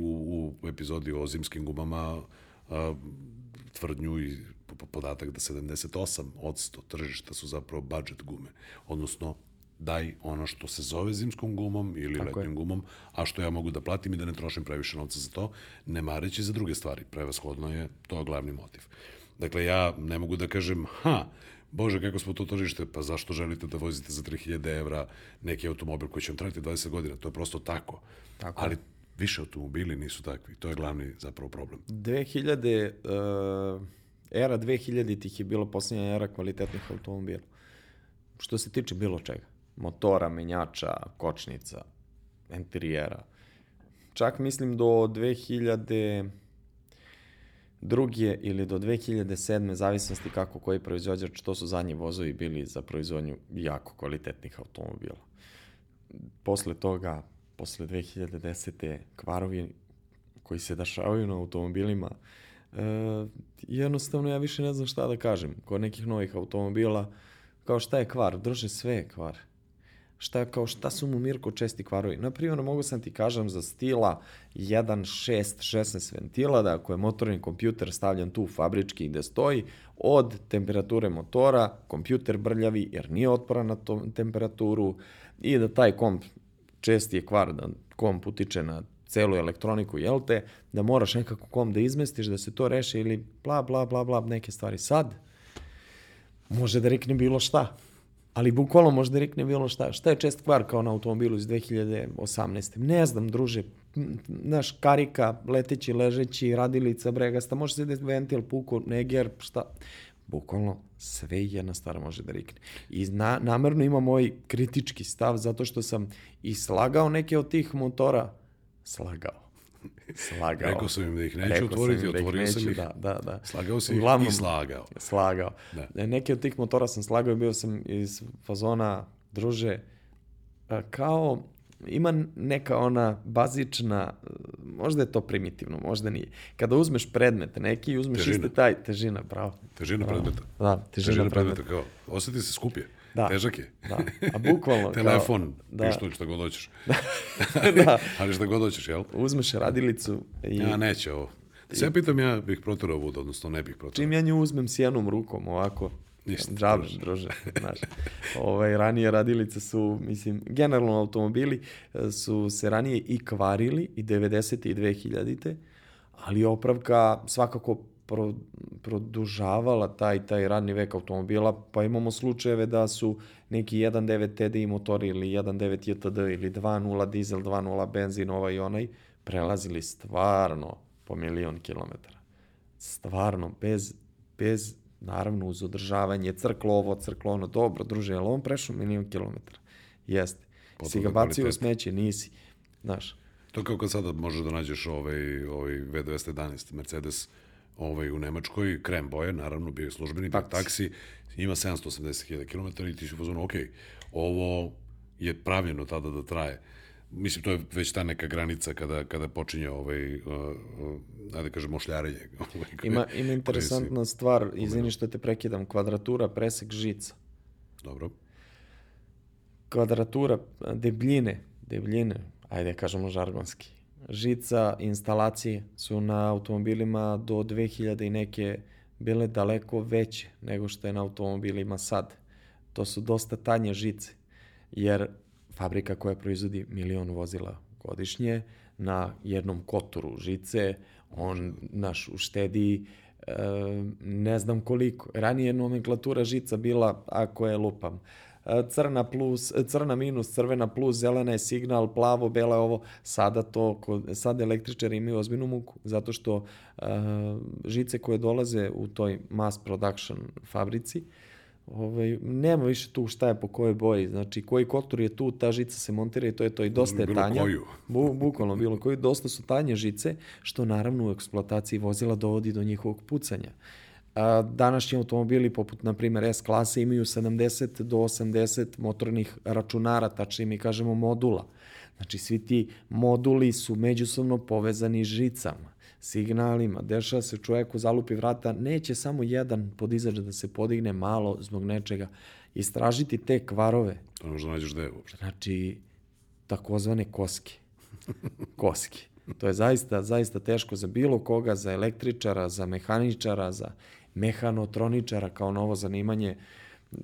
[SPEAKER 1] u epizodi o zimskim gumama a, tvrdnju i podatak da 78 od 100 tržišta su zapravo budget gume, odnosno daj ono što se zove zimskom gumom ili Tako letnjom je. gumom, a što ja mogu da platim i da ne trošim previše novca za to, ne mareći za druge stvari. Prevashodno je to glavni motiv. Dakle, ja ne mogu da kažem, ha, Bože, kako smo to tržište, pa zašto želite da vozite za 3000 evra neki automobil koji će vam trajati 20 godina? To je prosto tako. tako. Ali više automobili nisu takvi. To je glavni zapravo problem.
[SPEAKER 2] 2000, uh, era 2000 tih je bilo posljednja era kvalitetnih automobila. Što se tiče bilo čega motora, menjača, kočnica, interijera. Čak mislim do 2000 druge ili do 2007. zavisnosti kako koji proizvođač, to su zadnji vozovi bili za proizvodnju jako kvalitetnih automobila. Posle toga, posle 2010. kvarovi koji se dešavaju na automobilima, e, jednostavno ja više ne znam šta da kažem. Kod nekih novih automobila, kao šta je kvar? Druže, sve je kvar šta, kao šta su mu Mirko česti kvarovi. Naprimjer, mogu sam ti kažem za stila 1.6, 16 ventila, da ako je motorni kompjuter stavljan tu fabrički gde stoji, od temperature motora, kompjuter brljavi jer nije otporan na to, temperaturu i da taj komp česti je kvar, da komp utiče na celu elektroniku, jel te, da moraš nekako kom da izmestiš, da se to reše ili bla, bla, bla, bla, neke stvari. Sad, može da rekne bilo šta ali bukvalno možda rekne bilo šta. Šta je čest kvar kao na automobilu iz 2018. Ne znam, druže, naš karika, leteći, ležeći, radilica, bregasta, može se da ventil, puko, neger, šta. Bukvalno sve jedna stvar može da rikne. I na, namerno imam moj kritički stav zato što sam i slagao neke od tih motora, slagao Slagao.
[SPEAKER 1] Rekao sam im da ih neću Rekao otvoriti, sam da otvorio neću, sam ih.
[SPEAKER 2] Da, da, da.
[SPEAKER 1] Slagao sam Uglavnom, ih i slagao.
[SPEAKER 2] Slagao. Da. E, Neki od tih motora sam slagao i bio sam iz fazona, druže, kao ima neka ona bazična, možda je to primitivno, možda nije. Kada uzmeš predmet neki i uzmeš
[SPEAKER 1] Težina.
[SPEAKER 2] isti taj, težina, bravo.
[SPEAKER 1] Težina
[SPEAKER 2] Bravo.
[SPEAKER 1] predmeta.
[SPEAKER 2] Da, težina,
[SPEAKER 1] Težina
[SPEAKER 2] predmeta.
[SPEAKER 1] predmeta, kao, osjeti se skup je.
[SPEAKER 2] Da.
[SPEAKER 1] Težak je.
[SPEAKER 2] Da, a bukvalno.
[SPEAKER 1] Telefon,
[SPEAKER 2] da,
[SPEAKER 1] pištolj, šta god hoćeš.
[SPEAKER 2] da,
[SPEAKER 1] Ali šta god hoćeš, jel?
[SPEAKER 2] uzmeš radilicu i
[SPEAKER 1] Ja, neće ovo. Da ja pitam, ja bih proterao vud, odnosno ne bih proterao.
[SPEAKER 2] čim ja nju uzmem s jednom rukom ovako,
[SPEAKER 1] Ništa,
[SPEAKER 2] džabe,
[SPEAKER 1] druže.
[SPEAKER 2] druže, znaš. Ovaj, ranije radilice su, mislim, generalno automobili e, su se ranije i kvarili i 90. i 2000. Ali opravka svakako pro, produžavala taj taj radni vek automobila, pa imamo slučajeve da su neki 1.9 TDI motori ili 1.9 JTD ili 2.0 dizel, 2.0 benzin, ovaj i onaj, prelazili stvarno po milion kilometara. Stvarno, bez, bez, naravno, uz održavanje, crklo ovo, crklo ono, dobro, druže, je on prešao milion kilometara? Jeste.
[SPEAKER 1] Potvrda
[SPEAKER 2] si ga bacio u smeće, nisi. Znaš,
[SPEAKER 1] To kao kad sada možeš da nađeš ovaj, ovaj V211 Mercedes ovaj, u Nemačkoj, krem boje, naravno, bio je službeni, bio je
[SPEAKER 2] Taksi.
[SPEAKER 1] taksi, ima 780.000 km i ti si fazonu, ok, ovo je pravljeno tada da traje. Mislim, to je već ta neka granica kada, kada počinje ovaj, uh, uh, ajde kažem, mošljarenje. Ovaj,
[SPEAKER 2] ima, ima interesantna stvar, izvini što te prekidam, kvadratura, presek žica.
[SPEAKER 1] Dobro.
[SPEAKER 2] Kvadratura, debljine, debljine, ajde da kažemo žargonski. Žica, instalacije su na automobilima do 2000 i neke bile daleko veće nego što je na automobilima sad. To su dosta tanje žice, jer fabrika koja proizvodi milion vozila godišnje na jednom koturu žice, on naš uštedi e, ne znam koliko. Ranije je nomenklatura žica bila, ako je lupam, crna plus, crna minus, crvena plus, zelena je signal, plavo, bela je ovo. Sada to, kod, sad električari imaju ozbiljnu muku, zato što e, žice koje dolaze u toj mass production fabrici, Ovaj, nema više tu šta je po kojoj boji. Znači, koji kotor je tu, ta žica se montira i to je to. I dosta je
[SPEAKER 1] Bilo
[SPEAKER 2] tanja.
[SPEAKER 1] koju.
[SPEAKER 2] Bu, bukvalno bilo koju. Dosta su tanje žice, što naravno u eksploataciji vozila dovodi do njihovog pucanja. A, današnji automobili, poput, na primjer, S klase, imaju 70 do 80 motornih računara, tačnije mi kažemo modula. Znači, svi ti moduli su međusobno povezani žicama signalima, dešava se čovjeku zalupi vrata, neće samo jedan podizač da se podigne malo zbog nečega. Istražiti te kvarove,
[SPEAKER 1] To možda nađeš gde je uopšte.
[SPEAKER 2] znači takozvane koske. Koske. To je zaista, zaista teško za bilo koga, za električara, za mehaničara, za mehanotroničara kao novo zanimanje.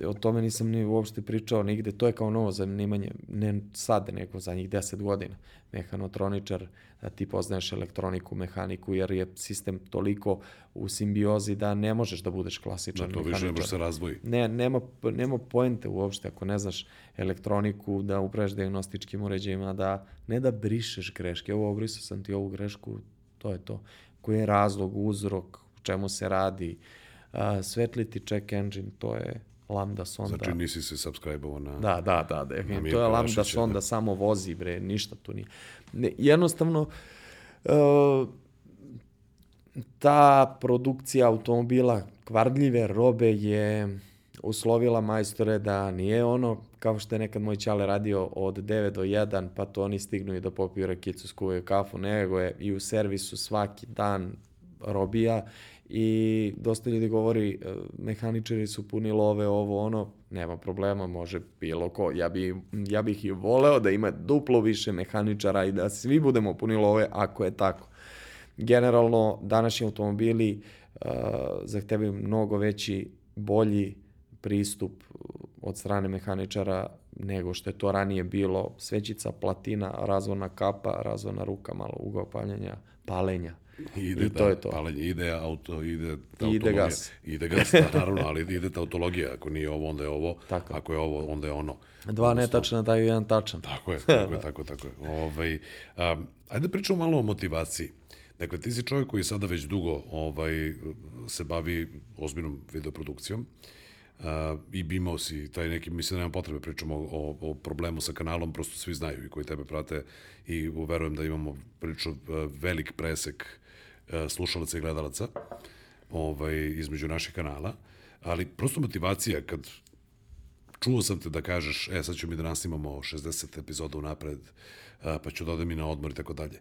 [SPEAKER 2] O tome nisam ni uopšte pričao nigde. To je kao novo zanimanje, ne sad, nego za njih 10 godina. Mehanotroničar, da ti poznaješ elektroniku, mehaniku, jer je sistem toliko u simbiozi da ne možeš da budeš
[SPEAKER 1] Da,
[SPEAKER 2] klasičan
[SPEAKER 1] to više ne
[SPEAKER 2] mehaničar.
[SPEAKER 1] može se razdvoji.
[SPEAKER 2] Ne, nema, nema poente uopšte ako ne znaš elektroniku, da upraveš diagnostičkim uređajima, da ne da brišeš greške. Evo, obrisao sam ti ovu grešku, to je to. Koji je razlog, uzrok, čemu se radi, a, svetliti check engine, to je lambda sonda.
[SPEAKER 1] Znači nisi se subscribe-ovo na...
[SPEAKER 2] Da, da, da, definitivno.
[SPEAKER 1] Mirka
[SPEAKER 2] To je lambda
[SPEAKER 1] Vašića,
[SPEAKER 2] sonda,
[SPEAKER 1] da.
[SPEAKER 2] samo vozi, bre, ništa tu nije. Ne, jednostavno, uh, ta produkcija automobila kvardljive robe je uslovila majstore da nije ono kao što je nekad moj čale radio od 9 do 1, pa to oni stignu i da popiju rakicu, skuvaju kafu, nego je i u servisu svaki dan robija i dosta ljudi govori e, mehaničari su puni love, ovo ono, nema problema, može bilo ko. Ja, bi, ja bih i voleo da ima duplo više mehaničara i da svi budemo puni love ako je tako. Generalno, današnji automobili uh, zahtevaju mnogo veći, bolji pristup od strane mehaničara nego što je to ranije bilo. Svećica, platina, razvona kapa, razvona ruka, malo ugao paljenja, palenja.
[SPEAKER 1] Ide,
[SPEAKER 2] I to je to.
[SPEAKER 1] Palenje, ide auto, ide
[SPEAKER 2] ide
[SPEAKER 1] tautologija.
[SPEAKER 2] gas.
[SPEAKER 1] Ide gas, da, naravno, ali ide tautologija. Ako nije ovo, onda je ovo.
[SPEAKER 2] Tako.
[SPEAKER 1] Ako je ovo, onda je ono.
[SPEAKER 2] Dva netačna daju jedan tačan.
[SPEAKER 1] Tako je, tako je, tako tako je. Ovaj, um, ajde da pričamo malo o motivaciji. Dakle, ti si čovjek koji sada već dugo ovaj, se bavi ozbiljnom videoprodukcijom uh, i bi imao si taj neki, mislim da nema potrebe pričamo o, o problemu sa kanalom, prosto svi znaju i koji tebe prate i verujem da imamo prilično velik presek uh, slušalaca i gledalaca ovaj, između naših kanala, ali prosto motivacija kad čuo sam te da kažeš, e, sad ću mi da nasnimamo 60 epizoda unapred, a, pa ću da odem i na odmor i tako dalje.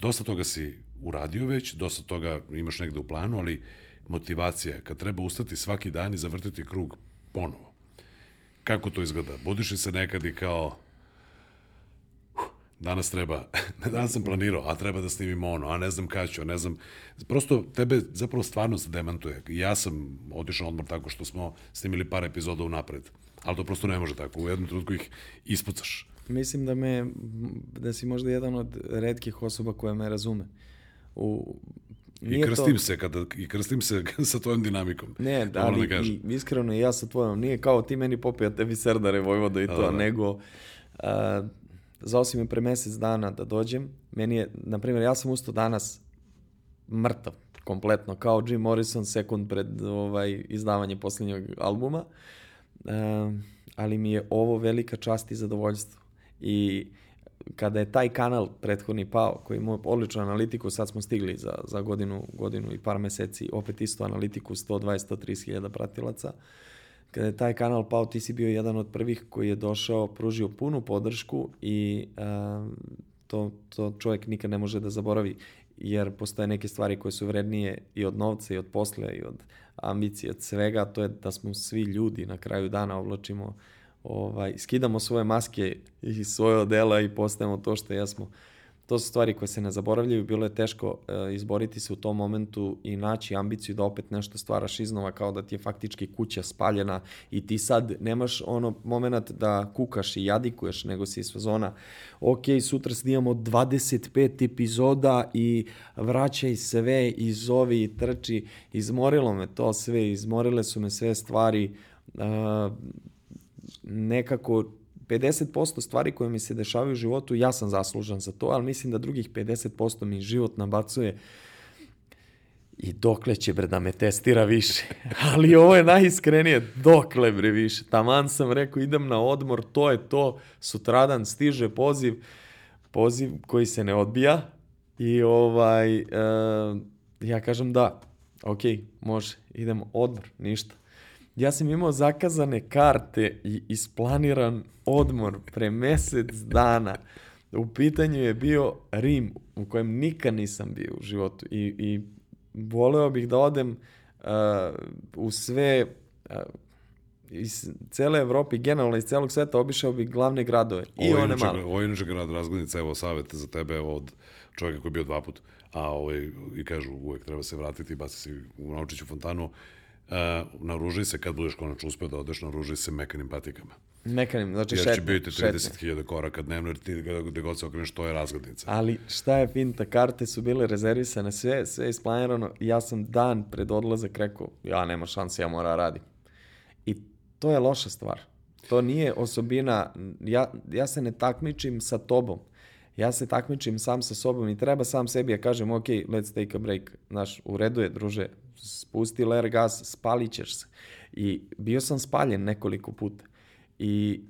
[SPEAKER 1] Dosta toga si uradio već, dosta toga imaš negde u planu, ali motivacija, kad treba ustati svaki dan i zavrtiti krug ponovo. Kako to izgleda? Budiš li se nekad i kao, danas treba, danas sam planirao, a treba da snimim ono, a ne znam kada ću, a ne znam, prosto tebe zapravo stvarno se demantuje. Ja sam otišao odmor tako što smo snimili par epizoda unapred, ali to prosto ne može tako, u jednom trenutku ih ispucaš.
[SPEAKER 2] Mislim da me, da si možda jedan od redkih osoba koja me razume. U,
[SPEAKER 1] I krstim to... se kada i krstim se sa tvojom dinamikom.
[SPEAKER 2] Ne, da, ali da i, iskreno ja sa tvojom, nije kao ti meni popija tebi serdare Vojvoda i to, da, da. nego uh, zvao me pre mesec dana da dođem. Meni je, na primjer, ja sam ustao danas mrtav, kompletno, kao Jim Morrison sekund pred ovaj, izdavanje posljednjeg albuma. Uh, ali mi je ovo velika čast i zadovoljstvo. I kada je taj kanal prethodni pao, koji ima odličnu analitiku, sad smo stigli za, za godinu, godinu i par meseci, opet isto analitiku, 120-130 hiljada pratilaca, kada je taj kanal pao, ti si bio jedan od prvih koji je došao, pružio punu podršku i a, to, to čovjek nikad ne može da zaboravi, jer postoje neke stvari koje su vrednije i od novca i od posle i od ambicije, od svega, to je da smo svi ljudi na kraju dana oblačimo ovaj, skidamo svoje maske i svoje odela i postajemo to što jesmo. To su stvari koje se ne zaboravljaju, bilo je teško e, izboriti se u tom momentu i naći ambiciju da opet nešto stvaraš iznova kao da ti je faktički kuća spaljena i ti sad nemaš ono moment da kukaš i jadikuješ, nego si iz fazona ok, sutra snimamo 25 epizoda i vraćaj sve i zovi i trči. Izmorilo me to sve, izmorile su me sve stvari. Uh, nekako 50% stvari koje mi se dešavaju u životu, ja sam zaslužan za to, ali mislim da drugih 50% mi život nabacuje i dokle će bre da me testira više. ali ovo je najiskrenije, dokle bre više. Taman sam rekao idem na odmor, to je to, sutradan stiže poziv, poziv koji se ne odbija i ovaj, e, ja kažem da, ok, može, idemo odmor, ništa. Ja sam imao zakazane karte i isplaniran odmor pre mesec dana. U pitanju je bio Rim, u kojem nikad nisam bio u životu. I, i voleo bih da odem uh, u sve uh, iz cele Evrope, generalno iz celog sveta, obišao bih glavne gradove. I
[SPEAKER 1] ovo
[SPEAKER 2] one male.
[SPEAKER 1] Ovo je inače grad razglednica, evo savete za tebe od čovjeka koji je bio dva put, a ovaj, i kažu uvek treba se vratiti i baci se u naučiću fontanu. Uh, naruži se kad budeš konačno uspeo da odeš, naruži se mekanim patikama.
[SPEAKER 2] Mekanim, znači šetne.
[SPEAKER 1] Jer će biti 30.000 koraka dnevno, jer ti gde god se okreneš, to je razglednica.
[SPEAKER 2] Ali šta je finta, karte su bile rezervisane, sve, sve isplanirano. Ja sam dan pred odlazak rekao, ja nema šanse, ja mora da radim. I to je loša stvar. To nije osobina, ja, ja se ne takmičim sa tobom. Ja se takmičim sam sa sobom i treba sam sebi ja kažem, ok, let's take a break. Znaš, u redu je, druže, spusti ler gas, spalit ćeš se. I bio sam spaljen nekoliko puta. I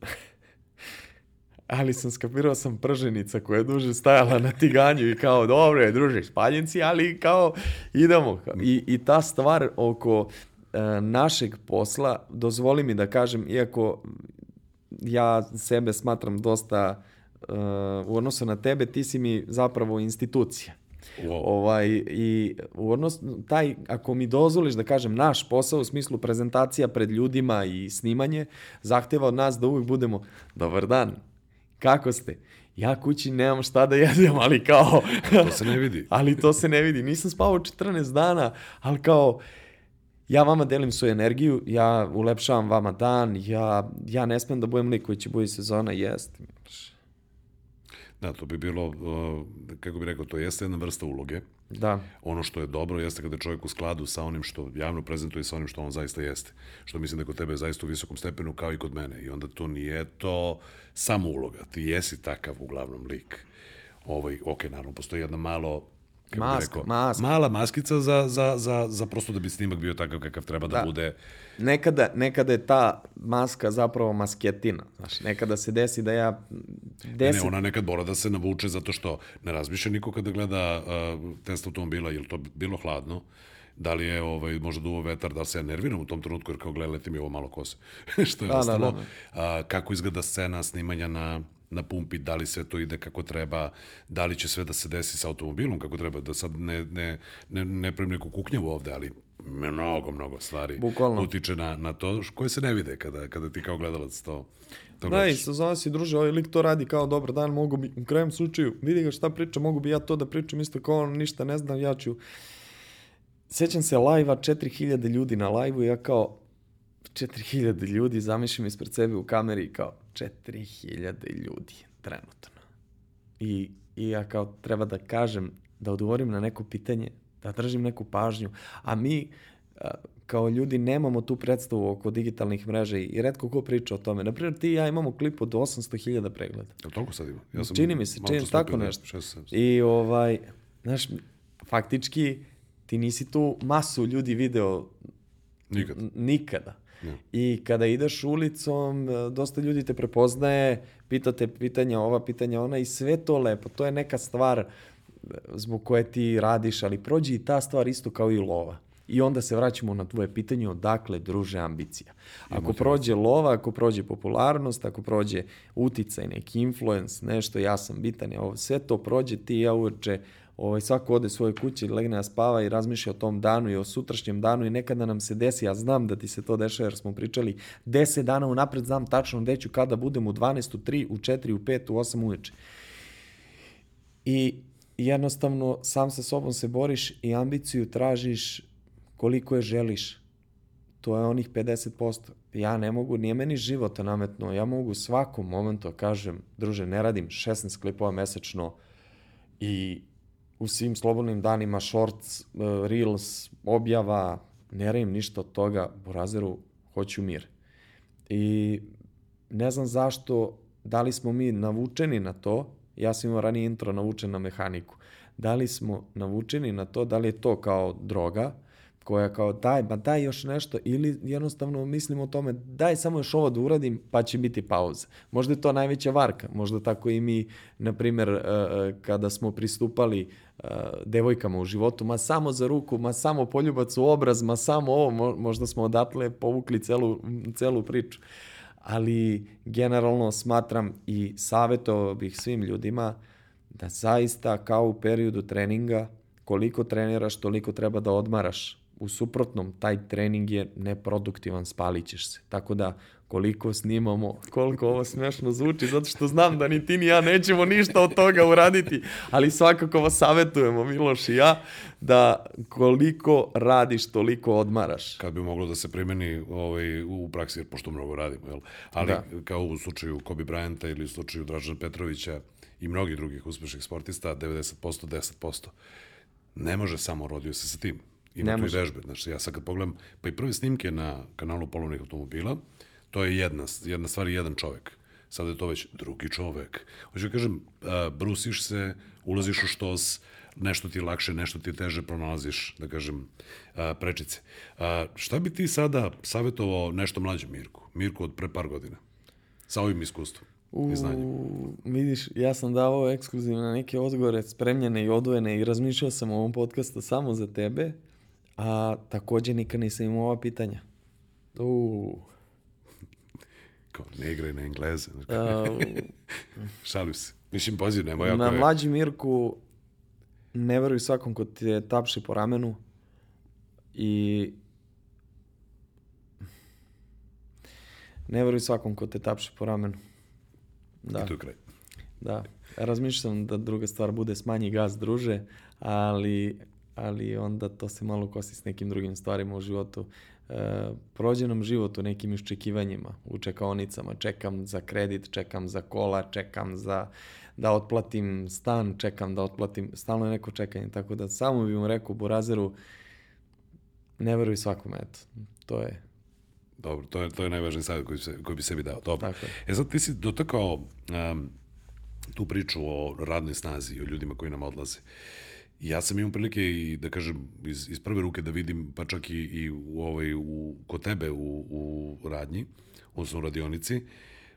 [SPEAKER 2] ali sam skapirao sam prženica koja je duže stajala na tiganju i kao, dobro je, druže, spaljenci, ali kao, idemo. I, i ta stvar oko e, našeg posla, dozvoli mi da kažem, iako ja sebe smatram dosta uh, u odnosu na tebe, ti si mi zapravo institucija. Wow. Ovaj, I u odnos, taj, ako mi dozvoliš da kažem, naš posao u smislu prezentacija pred ljudima i snimanje, zahteva od nas da uvijek budemo, dobar dan, kako ste? Ja kući nemam šta da jedem, ali kao...
[SPEAKER 1] to se ne vidi.
[SPEAKER 2] ali to se ne vidi. Nisam spavao 14 dana, ali kao, ja vama delim svoju energiju, ja ulepšavam vama dan, ja, ja ne smem da budem lik koji će bude sezona, jest.
[SPEAKER 1] Da, to bi bilo, uh, kako bi rekao, to jeste jedna vrsta uloge.
[SPEAKER 2] Da.
[SPEAKER 1] Ono što je dobro jeste kada je čovjek u skladu sa onim što javno prezentuje sa onim što on zaista jeste. Što mislim da kod tebe je zaista u visokom stepenu kao i kod mene. I onda to nije to samo uloga. Ti jesi takav uglavnom lik. Ovaj, ok, naravno, postoji jedna malo
[SPEAKER 2] maska, maska.
[SPEAKER 1] mala maskica za, za, za, za prosto da bi snimak bio takav kakav treba da, da bude.
[SPEAKER 2] Nekada, nekada je ta maska zapravo masketina. Znaš, nekada se desi da ja...
[SPEAKER 1] Desi... Ne, ne, ona nekad mora da se navuče zato što ne razmišlja niko kada gleda uh, test automobila, je to bilo hladno, da li je ovaj, možda duvo vetar, da li se ja nerviram u tom trenutku, jer kao gledaj, leti mi ovo malo kose, što je
[SPEAKER 2] Da, da,
[SPEAKER 1] ostalo.
[SPEAKER 2] da, da.
[SPEAKER 1] A, kako izgleda scena snimanja na na pumpi, da li sve to ide kako treba, da li će sve da se desi sa automobilom kako treba, da sad ne, ne, ne, ne pravim neku kuknjavu ovde, ali mnogo, mnogo stvari
[SPEAKER 2] Bukvalno.
[SPEAKER 1] utiče na, na to koje se ne vide kada, kada ti kao gledalac to, to
[SPEAKER 2] Da, i
[SPEAKER 1] gledaš.
[SPEAKER 2] sezona si druže, ovaj lik to radi kao dobar dan, mogu bi, u krajem slučaju, vidi ga šta priča, mogu bi ja to da pričam isto kao on ništa ne znam, ja ću... Sjećam se live-a, 4000 ljudi na live-u, ja kao 4000 ljudi, zamišljam ispred sebe u kameri kao 4000 ljudi trenutno. I, I ja kao treba da kažem, da odgovorim na neko pitanje, da držim neku pažnju, a mi a, kao ljudi nemamo tu predstavu oko digitalnih mreža i redko ko priča o tome. Naprimjer, ti i ja imamo klip od 800.000 pregleda.
[SPEAKER 1] Jel toliko sad ima? Ja sam
[SPEAKER 2] Čini mi se, čini tako nešto. I ovaj, znaš, faktički ti nisi tu masu ljudi video
[SPEAKER 1] Nikad.
[SPEAKER 2] nikada. I kada ideš ulicom, e, dosta ljudi te prepoznaje, pitate pitanja ova, pitanja ona i sve to lepo. To je neka stvar e, zbog koje ti radiš, ali prođe i ta stvar isto kao i lova. I onda se vraćamo na tvoje pitanje odakle druže ambicija. Ako prođe lova, ako prođe popularnost, ako prođe uticaj, neki influence, nešto, ja sam bitan, ovo, sve to prođe, ti ja uveče ovaj, svako ode svoje kuće, legne da spava i razmišlja o tom danu i o sutrašnjem danu i nekada nam se desi, ja znam da ti se to dešava jer smo pričali 10 dana unapred, znam tačno gde ću kada budem u 12, u 3, u 4, u 5, u 8 uveče. I jednostavno sam sa sobom se boriš i ambiciju tražiš koliko je želiš. To je onih 50%. Ja ne mogu, nije meni život nametno, ja mogu svakom momentu da kažem, druže, ne radim 16 klipova mesečno i u svim slobodnim danima shorts, eh, reels, objava, ne radim ništa od toga, Burazeru, hoću mir. I ne znam zašto, da li smo mi navučeni na to, ja sam imao ranije intro navučen na mehaniku, da li smo navučeni na to, da li je to kao droga, koja kao daj, ma daj još nešto ili jednostavno mislimo o tome daj samo još ovo da uradim pa će biti pauza. Možda je to najveća varka, možda tako i mi, na primjer, e, e, kada smo pristupali e, devojkama u životu, ma samo za ruku, ma samo poljubac u obraz, ma samo ovo, mo- možda smo odatle povukli celu, celu priču. Ali generalno smatram i savjetovao bih svim ljudima da zaista kao u periodu treninga koliko treniraš, toliko treba da odmaraš. U suprotnom, taj trening je neproduktivan, spalit ćeš se. Tako da, koliko snimamo, koliko ovo smešno zvuči, zato što znam da ni ti ni ja nećemo ništa od toga uraditi, ali svakako vas savjetujemo, Miloš i ja, da koliko radiš, toliko odmaraš.
[SPEAKER 1] kad bi moglo da se primeni ovaj, u praksi, jer pošto mnogo radimo, jel? Ali
[SPEAKER 2] Da.
[SPEAKER 1] kao u slučaju Kobe Bryanta ili u slučaju Dražana Petrovića i mnogih drugih uspešnih sportista, 90%, 10%. Ne može samo, rodio se sa tim. Ima
[SPEAKER 2] Ne
[SPEAKER 1] tu i vežbe. Znači, ja sad kad pogledam, pa i prve snimke na kanalu polovnih automobila, to je jedna, jedna stvar i jedan čovek. Sada je to već drugi čovek. Hoću da kažem, brusiš se, ulaziš u štos, nešto ti lakše, nešto ti teže, pronalaziš, da kažem, prečice. Šta bi ti sada savjetovao nešto mlađem Mirku? Mirku od pre par godina. Sa ovim iskustvom.
[SPEAKER 2] U, vidiš, ja sam davao ekskluzivne neke odgovore, spremljene i odvojene i razmišljao sam o ovom podcastu samo za tebe, a takođe nikad nisam imao ova pitanja. U,
[SPEAKER 1] Kao, ne igraj na engleze.
[SPEAKER 2] A,
[SPEAKER 1] Šalim se. Mislim, pazi, nemoj ako
[SPEAKER 2] na
[SPEAKER 1] je...
[SPEAKER 2] mlađi Mirku ne veruj svakom ko te tapši po ramenu i ne veruj svakom ko te tapši po ramenu. Da.
[SPEAKER 1] I tu je kraj.
[SPEAKER 2] Da, razmišljam da druga stvar bude smanji gas druže, ali, ali onda to se malo kosi s nekim drugim stvarima u životu. E, prođe nam život u nekim iščekivanjima, u čekaonicama, čekam za kredit, čekam za kola, čekam za da otplatim stan, čekam da otplatim, stalno je neko čekanje, tako da samo bih mu rekao Burazeru, ne veruj svakome, eto, to je,
[SPEAKER 1] Dobro, to je, to je najvažniji savjet koji, se, koji bi sebi dao. Dobro.
[SPEAKER 2] Tako je.
[SPEAKER 1] E sad ti si dotakao um, tu priču o radnoj snazi o ljudima koji nam odlaze. Ja sam imao prilike i da kažem iz, iz prve ruke da vidim pa čak i, i u, ovaj, u, kod tebe u, u radnji, odnosno u radionici,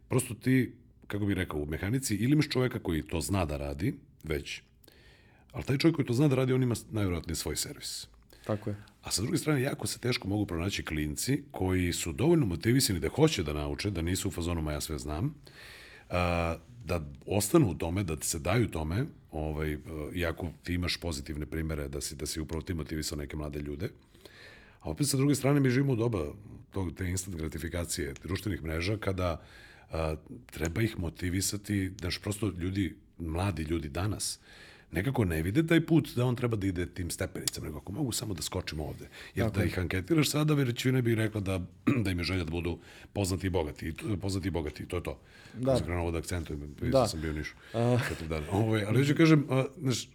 [SPEAKER 1] prosto ti, kako bih rekao, u mehanici ili imaš čoveka koji to zna da radi, već, ali taj čovjek koji to zna da radi, on ima najvjerojatnije svoj servis.
[SPEAKER 2] Tako je.
[SPEAKER 1] A sa druge strane, jako se teško mogu pronaći klinci koji su dovoljno motivisani da hoće da nauče, da nisu u fazonu, ma ja sve znam, da ostanu u tome, da se daju tome, ovaj, iako ti imaš pozitivne primere da si, da si upravo ti motivisao neke mlade ljude. A opet sa druge strane mi živimo u doba tog, te instant gratifikacije društvenih mreža kada a, treba ih motivisati, znaš, prosto ljudi, mladi ljudi danas, nekako ne vide taj put da on treba da ide tim stepenicama, nego ako mogu samo da skočim ovde. Jer Tako. da ih anketiraš sada, većina bi rekla da, da im je želja da budu poznati i bogati. Poznati i bogati, to je to. Da. Sam krenuo da akcentujem, da. sam bio u Nišu. Uh. Dan. Ovo, ovaj, ali ću kažem, a, znaš,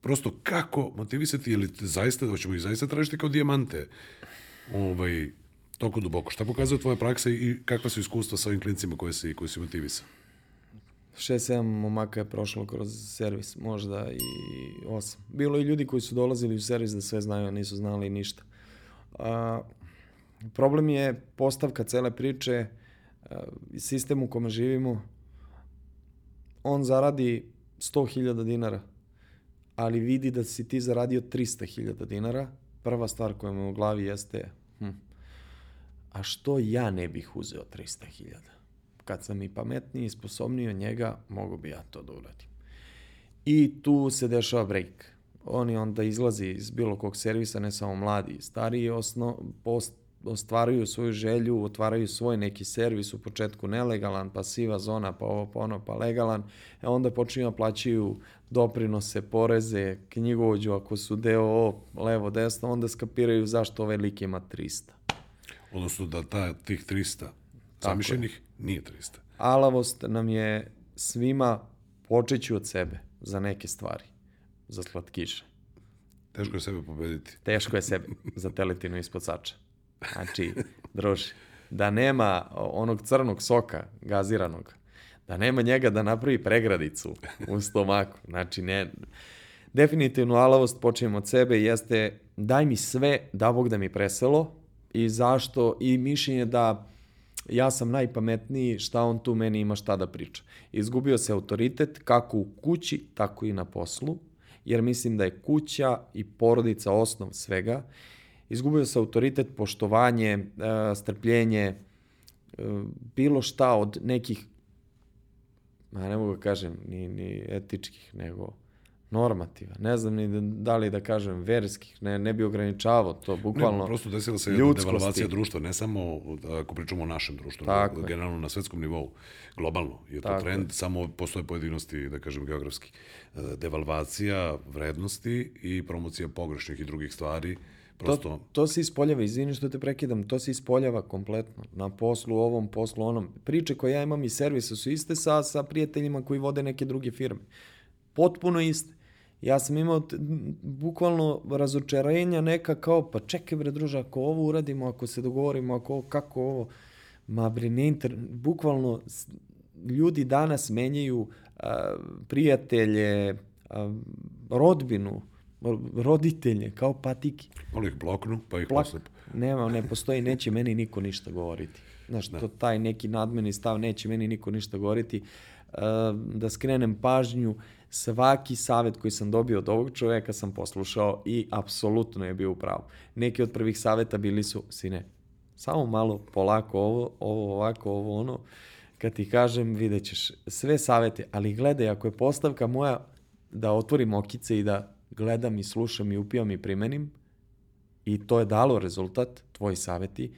[SPEAKER 1] prosto kako motivisati, ili zaista, hoćemo ih zaista tražiti kao dijamante, ovaj, toliko duboko. Šta pokazuje tvoja praksa i kakva su iskustva sa ovim klincima koje si, koji si motivisao?
[SPEAKER 2] 6-7 momaka je prošlo kroz servis, možda i 8. Bilo i ljudi koji su dolazili u servis da sve znaju, a nisu znali ništa. A, problem je postavka cele priče, a, sistem u kome živimo, on zaradi 100.000 dinara, ali vidi da si ti zaradio 300.000 dinara, prva stvar koja mu u glavi jeste, hm, a što ja ne bih uzeo 300.000? Kad sam i pametniji i sposobniji od njega, mogu bi ja to da uradim. I tu se dešava break. Oni onda izlazi iz bilo kog servisa, ne samo mladi, stariji, osno, post, ostvaruju svoju želju, otvaraju svoj neki servis, u početku nelegalan, pa siva zona, pa ovo, pa ono, pa legalan, e onda počinju da plaćaju doprinose, poreze, knjigovođu, ako su deo levo, desno, onda skapiraju zašto ovaj lik ima 300.
[SPEAKER 1] Odnosno da ta, tih 300 zamišljenih Nije 300.
[SPEAKER 2] Alavost nam je svima počeću od sebe za neke stvari. Za slatkiše.
[SPEAKER 1] Teško je sebe pobediti.
[SPEAKER 2] Teško je sebe za teletinu ispod sača. Znači, druži, da nema onog crnog soka gaziranog, da nema njega da napravi pregradicu u stomaku. Znači, ne, definitivno alavost počinjem od sebe jeste daj mi sve, da Bog da mi preselo i zašto, i mišljenje da ja sam najpametniji, šta on tu meni ima šta da priča. Izgubio se autoritet kako u kući, tako i na poslu, jer mislim da je kuća i porodica osnov svega. Izgubio se autoritet, poštovanje, e, strpljenje, e, bilo šta od nekih, ne mogu da kažem, ni, ni etičkih, nego normativa. Ne znam ni da, da li da kažem verskih, ne, ne bi ograničavao to, bukvalno ne,
[SPEAKER 1] prosto desila se jedna devalvacija društva, ne samo ako pričamo o našem društvu, Tako nego, generalno na svetskom nivou, globalno je to Tako trend, je. samo postoje pojedinosti, da kažem, geografski. E, devalvacija vrednosti i promocija pogrešnih i drugih stvari, Prosto...
[SPEAKER 2] To, to se ispoljava, izvini što te prekidam, to se ispoljava kompletno. Na poslu ovom, poslu onom. Priče koje ja imam iz servisa su iste sa, sa prijateljima koji vode neke druge firme. Potpuno iste. Ja sam imao bukvalno razočarenja neka kao, pa čekaj bre druže, ako ovo uradimo, ako se dogovorimo, ako kako ovo, ma bre ne inter... Bukvalno ljudi danas menjaju a, prijatelje, a, rodbinu, roditelje, kao patiki.
[SPEAKER 1] Malo ih bloknu, pa ih Plak... posle...
[SPEAKER 2] Nema, ne postoji, neće meni niko ništa govoriti. Znaš, da. to taj neki nadmeni stav, neće meni niko ništa govoriti. A, da skrenem pažnju, svaki savet koji sam dobio od ovog čoveka sam poslušao i apsolutno je bio u pravu. Neki od prvih saveta bili su, sine, samo malo polako ovo, ovo ovako, ovo ono, kad ti kažem vidjet ćeš sve savete, ali gledaj, ako je postavka moja da otvorim okice i da gledam i slušam i upijam i primenim, i to je dalo rezultat, tvoji saveti,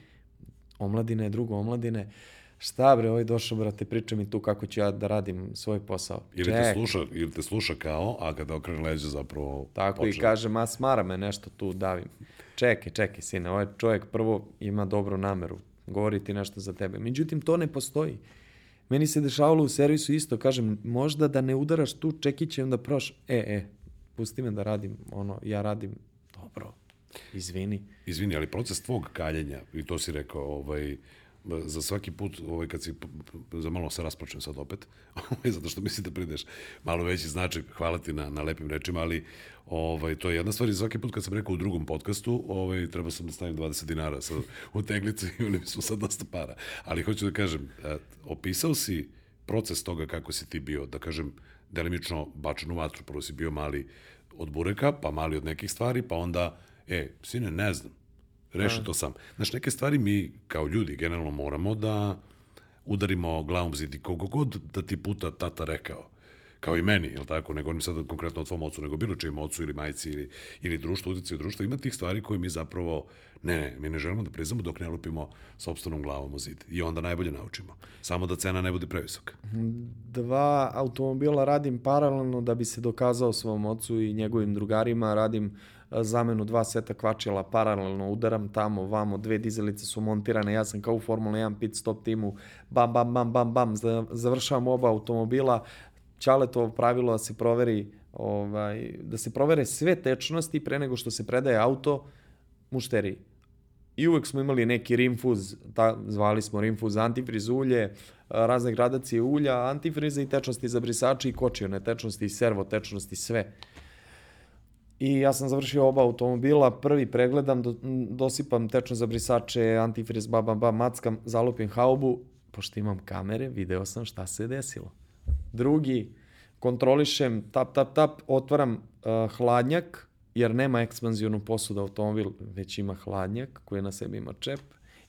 [SPEAKER 2] omladine, drugo omladine, šta bre, ovaj došao, brate, priča mi tu kako ću ja da radim svoj posao.
[SPEAKER 1] Ili te, sluša, ili te sluša kao, a kada okrene leđe zapravo
[SPEAKER 2] Tako počne. i kaže, ma smara me nešto tu davim. Čekaj, čekaj, sine, ovaj čovjek prvo ima dobru nameru, govori ti nešto za tebe. Međutim, to ne postoji. Meni se dešavalo u servisu isto, kažem, možda da ne udaraš tu čekiće, onda proš, e, e, pusti me da radim, ono, ja radim, dobro, izvini.
[SPEAKER 1] Izvini, ali proces tvog kaljenja, i to si rekao, ovaj, za svaki put, ovaj, kad si, za malo se raspočnem sad opet, ovaj, zato što mislim da prideš malo veći značaj, hvala ti na, na lepim rečima, ali ovaj, to je jedna stvar i svaki put kad sam rekao u drugom podcastu, ovaj, treba sam da stavim 20 dinara sad, u teglicu i imali smo sad dosta para. Ali hoću da kažem, e, opisao si proces toga kako si ti bio, da kažem, delimično bačen u vatru, prvo si bio mali od bureka, pa mali od nekih stvari, pa onda e, sine, ne znam, reši to sam. Znaš, neke stvari mi kao ljudi generalno moramo da udarimo glavom zid i kogo god da ti puta tata rekao, kao i meni, jel tako, ne govorim sad konkretno o tvom ocu, nego bilo čijem ocu ili majci ili, ili društvu, utjecaju društva, ima tih stvari koje mi zapravo, ne, ne, mi ne želimo da priznamo dok ne lupimo sobstvenom glavom u zid. I onda najbolje naučimo. Samo da cena ne bude previsoka.
[SPEAKER 2] Dva automobila radim paralelno da bi se dokazao svom ocu i njegovim drugarima, radim zamenu dva seta kvačila paralelno, udaram tamo, vamo, dve dizelice su montirane, ja sam kao u Formula 1 pit stop timu, bam, bam, bam, bam, bam, za- završavam oba automobila, Ćaletovo pravilo da se proveri ovaj, da se provere sve tečnosti pre nego što se predaje auto mušteriji. I uvek smo imali neki rimfuz, ta, zvali smo rimfuz antifriz ulje, razne gradacije ulja, antifriza i tečnosti za brisače i kočione tečnosti i servo tečnosti, sve. I ja sam završio oba automobila, prvi pregledam, do, dosipam tečno za brisače, antifriz, ba, ba, ba, mackam, zalupim haubu, pošto imam kamere, video sam šta se desilo. Drugi, kontrolišem, tap, tap, tap, otvaram uh, hladnjak, jer nema ekspanzijonu posudu automobil, već ima hladnjak koji na sebi ima čep,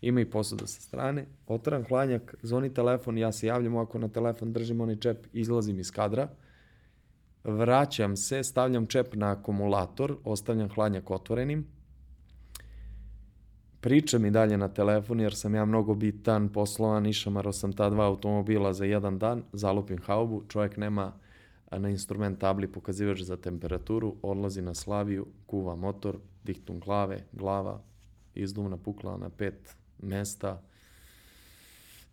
[SPEAKER 2] ima i posuda sa strane, otvaram hladnjak, zvoni telefon, ja se javljam ako na telefon držim onaj čep, izlazim iz kadra, vraćam se, stavljam čep na akumulator, ostavljam hladnjak otvorenim, pričam i dalje na telefon jer sam ja mnogo bitan, poslovan, išamaro sam ta dva automobila za jedan dan, zalupim haubu, čovjek nema na instrument tabli pokazivač za temperaturu, odlazi na Slaviju, kuva motor, diktum glave, glava, izduvna pukla na pet mesta,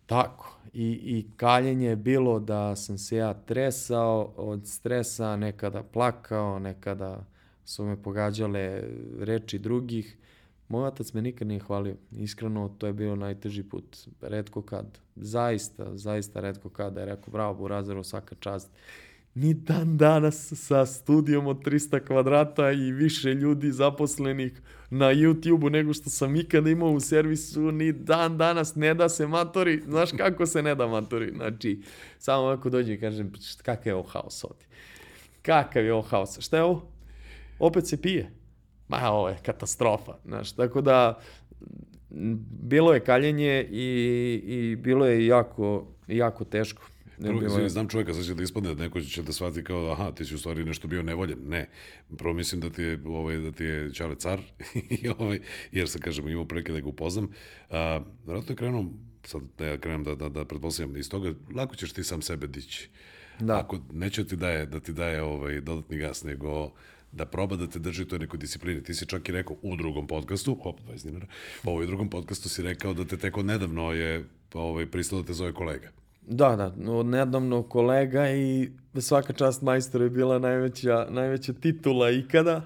[SPEAKER 2] Tako. I, I kaljenje je bilo da sam se ja tresao od stresa, nekada plakao, nekada su me pogađale reči drugih. Moj otac me nikad nije hvalio. Iskreno, to je bio najteži put. Redko kad. Zaista, zaista redko kad. Da je rekao, bravo, Burazeru, svaka čast. Ni dan danas sa studijom od 300 kvadrata i više ljudi zaposlenih na YouTube-u nego što sam ikada imao u servisu, ni dan danas ne da se matori. Znaš kako se ne da matori? Znači, samo ako dođe i kažem, "Št- kakav je ovo haos ovdje? Kakav je ovo haos? Šta je ovo? Opet se pije. Ma, ovo je katastrofa. Znaš, tako da, bilo je kaljenje i, i bilo je jako, jako teško. Ne,
[SPEAKER 1] Prvo,
[SPEAKER 2] bilo
[SPEAKER 1] znam čovjeka, sad će da ispadne, neko će da shvati kao, aha, ti si u stvari nešto bio nevoljen. Ne, prvo mislim da ti je, ovaj, da ti je Čale car, i ovaj, jer se, kažem, imao prilike da ga upoznam. A, vjerojatno je krenuo, sad da ja krenem da, da, da pretpostavljam iz toga, lako ćeš ti sam sebe dići.
[SPEAKER 2] Da.
[SPEAKER 1] Ako neće ti daje, da ti daje ovaj, dodatni gas, nego da proba da te drži u toj nekoj disciplini. Ti si čak i rekao u drugom podcastu, hop, 20 dinara, ovaj, u drugom podcastu si rekao da te tek od nedavno je ovaj, pristao da te zove kolega.
[SPEAKER 2] Da, da, od nedavno kolega i svaka čast majstoru je bila najveća, najveća titula ikada.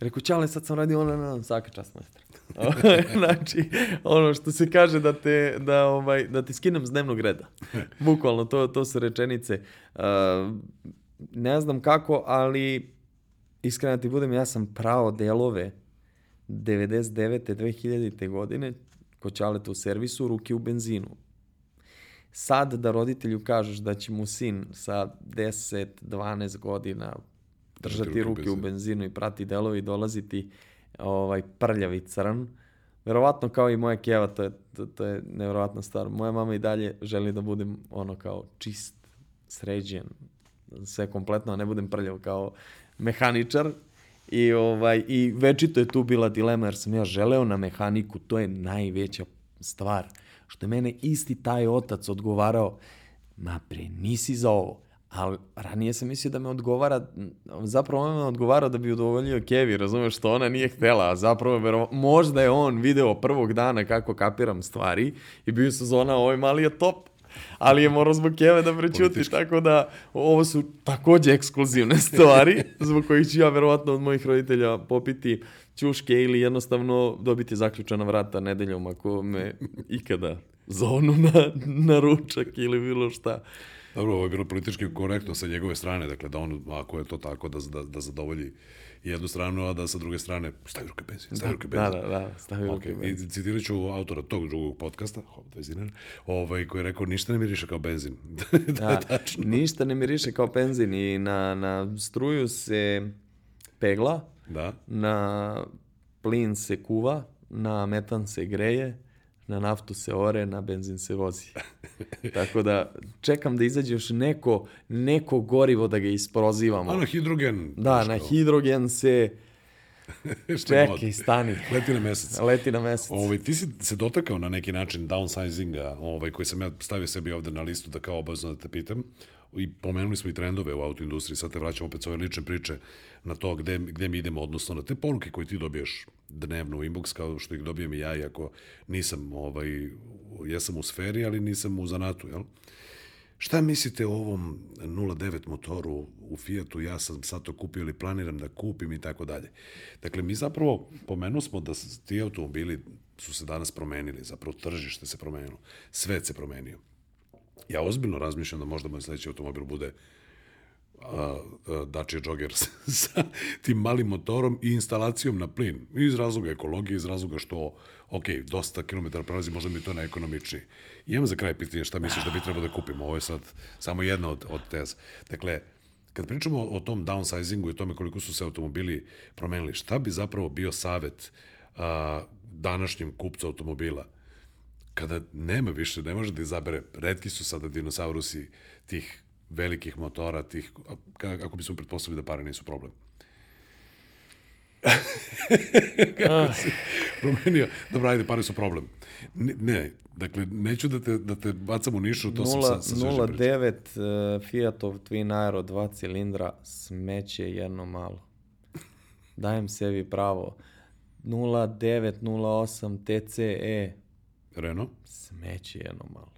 [SPEAKER 2] Rekao, čale, sad sam radio ono, ono, svaka čast majstor. znači, ono što se kaže da te, da, ovaj, da te skinem s dnevnog reda. Bukvalno, to, to su rečenice. Uh, ne znam kako, ali iskreno da ti budem, ja sam pravo delove 99. 2000. godine kod Ćaleta u servisu, ruke u benzinu sad da roditelju kažeš da će mu sin sa 10, 12 godina držati ruke u benzinu i prati delovi i dolaziti ovaj prljavi crn, verovatno kao i moja keva, to je, to, to je nevjerovatna stvar. Moja mama i dalje želi da budem ono kao čist, sređen, sve kompletno, a ne budem prljav kao mehaničar. I, ovaj, I večito je tu bila dilema jer sam ja želeo na mehaniku, to je najveća stvar. Što je mene isti taj otac odgovarao, ma pre, nisi za ovo. Ali ranije sam mislio da me odgovara, zapravo on me odgovarao da bi udovoljio Kevi, razumeš, što ona nije htela, a zapravo vero, možda je on video prvog dana kako kapiram stvari i bio se zona, ovaj mali je top, ali je morao zbog Keve da prećuti, tako da ovo su takođe ekskluzivne stvari, zbog kojih ću ja verovatno od mojih roditelja popiti ćuške ili jednostavno dobiti zaključana vrata nedeljom ako me ikada zovnu na, na ručak ili bilo šta.
[SPEAKER 1] Dobro, ovo je bilo politički korektno sa njegove strane, dakle da on, ako je to tako, da, da, da zadovolji jednu stranu, a da sa druge strane stavi ruke benzin, stavi ruke
[SPEAKER 2] Da,
[SPEAKER 1] benzin.
[SPEAKER 2] da, da, stavi ruke
[SPEAKER 1] Okay.
[SPEAKER 2] benzin.
[SPEAKER 1] I citirat ću autora tog drugog podcasta, hop, 20 dinara, ovaj, koji je rekao, ništa ne miriše kao benzin. da,
[SPEAKER 2] Da, ništa ne miriše kao benzin i na, na struju se pegla,
[SPEAKER 1] da.
[SPEAKER 2] na plin se kuva, na metan se greje, na naftu se ore, na benzin se vozi. Tako da čekam da izađe još neko, neko gorivo da ga isprozivamo.
[SPEAKER 1] A na hidrogen.
[SPEAKER 2] Da, na hidrogen se... Čekaj, stani.
[SPEAKER 1] Leti na mesec.
[SPEAKER 2] Leti na mesec.
[SPEAKER 1] Ovaj, ti si se dotakao na neki način downsizinga, ovaj, koji sam ja stavio sebi ovde na listu da kao obavezno da te pitam. I pomenuli smo i trendove u autoindustriji, sad te vraćam opet s ove lične priče na to gde, gde mi idemo, odnosno na te poruke koje ti dobijaš dnevno u inbox, kao što ih dobijem i ja, iako nisam, ovaj, jesam u sferi, ali nisam u zanatu, jel? Šta mislite o ovom 0.9 motoru u Fiatu, ja sam sad to kupio ili planiram da kupim i tako dalje. Dakle, mi zapravo pomenuo smo da ti automobili su se danas promenili, zapravo tržište se promenilo, svet se promenio. Ja ozbiljno razmišljam da možda moj sledeći automobil bude a, Dacia Jogger sa tim malim motorom i instalacijom na plin. Iz razloga ekologije, iz razloga što, ok, dosta kilometara prelazi, možda mi to neekonomičniji. I imam za kraj pitanje šta misliš da bi trebalo da kupimo. Ovo je sad samo jedna od, od teza. Dakle, kad pričamo o, o tom downsizingu i tome koliko su se automobili promenili, šta bi zapravo bio savet a, današnjem kupcu automobila? Kada nema više, ne može da izabere, redki su sada dinosaurusi tih velikih motora, tih, ako bismo pretpostavili da pare nisu problem. Kako si promenio? Dobro, ajde, pare su problem. Ne, ne, dakle, neću da te, da te bacam u nišu, to 0, sam sa, sa
[SPEAKER 2] 0.9 uh, Fiatov Twin Aero 2 cilindra, smeće jedno malo. Dajem sebi pravo. 0908 TCE.
[SPEAKER 1] Renault?
[SPEAKER 2] Smeće jedno malo.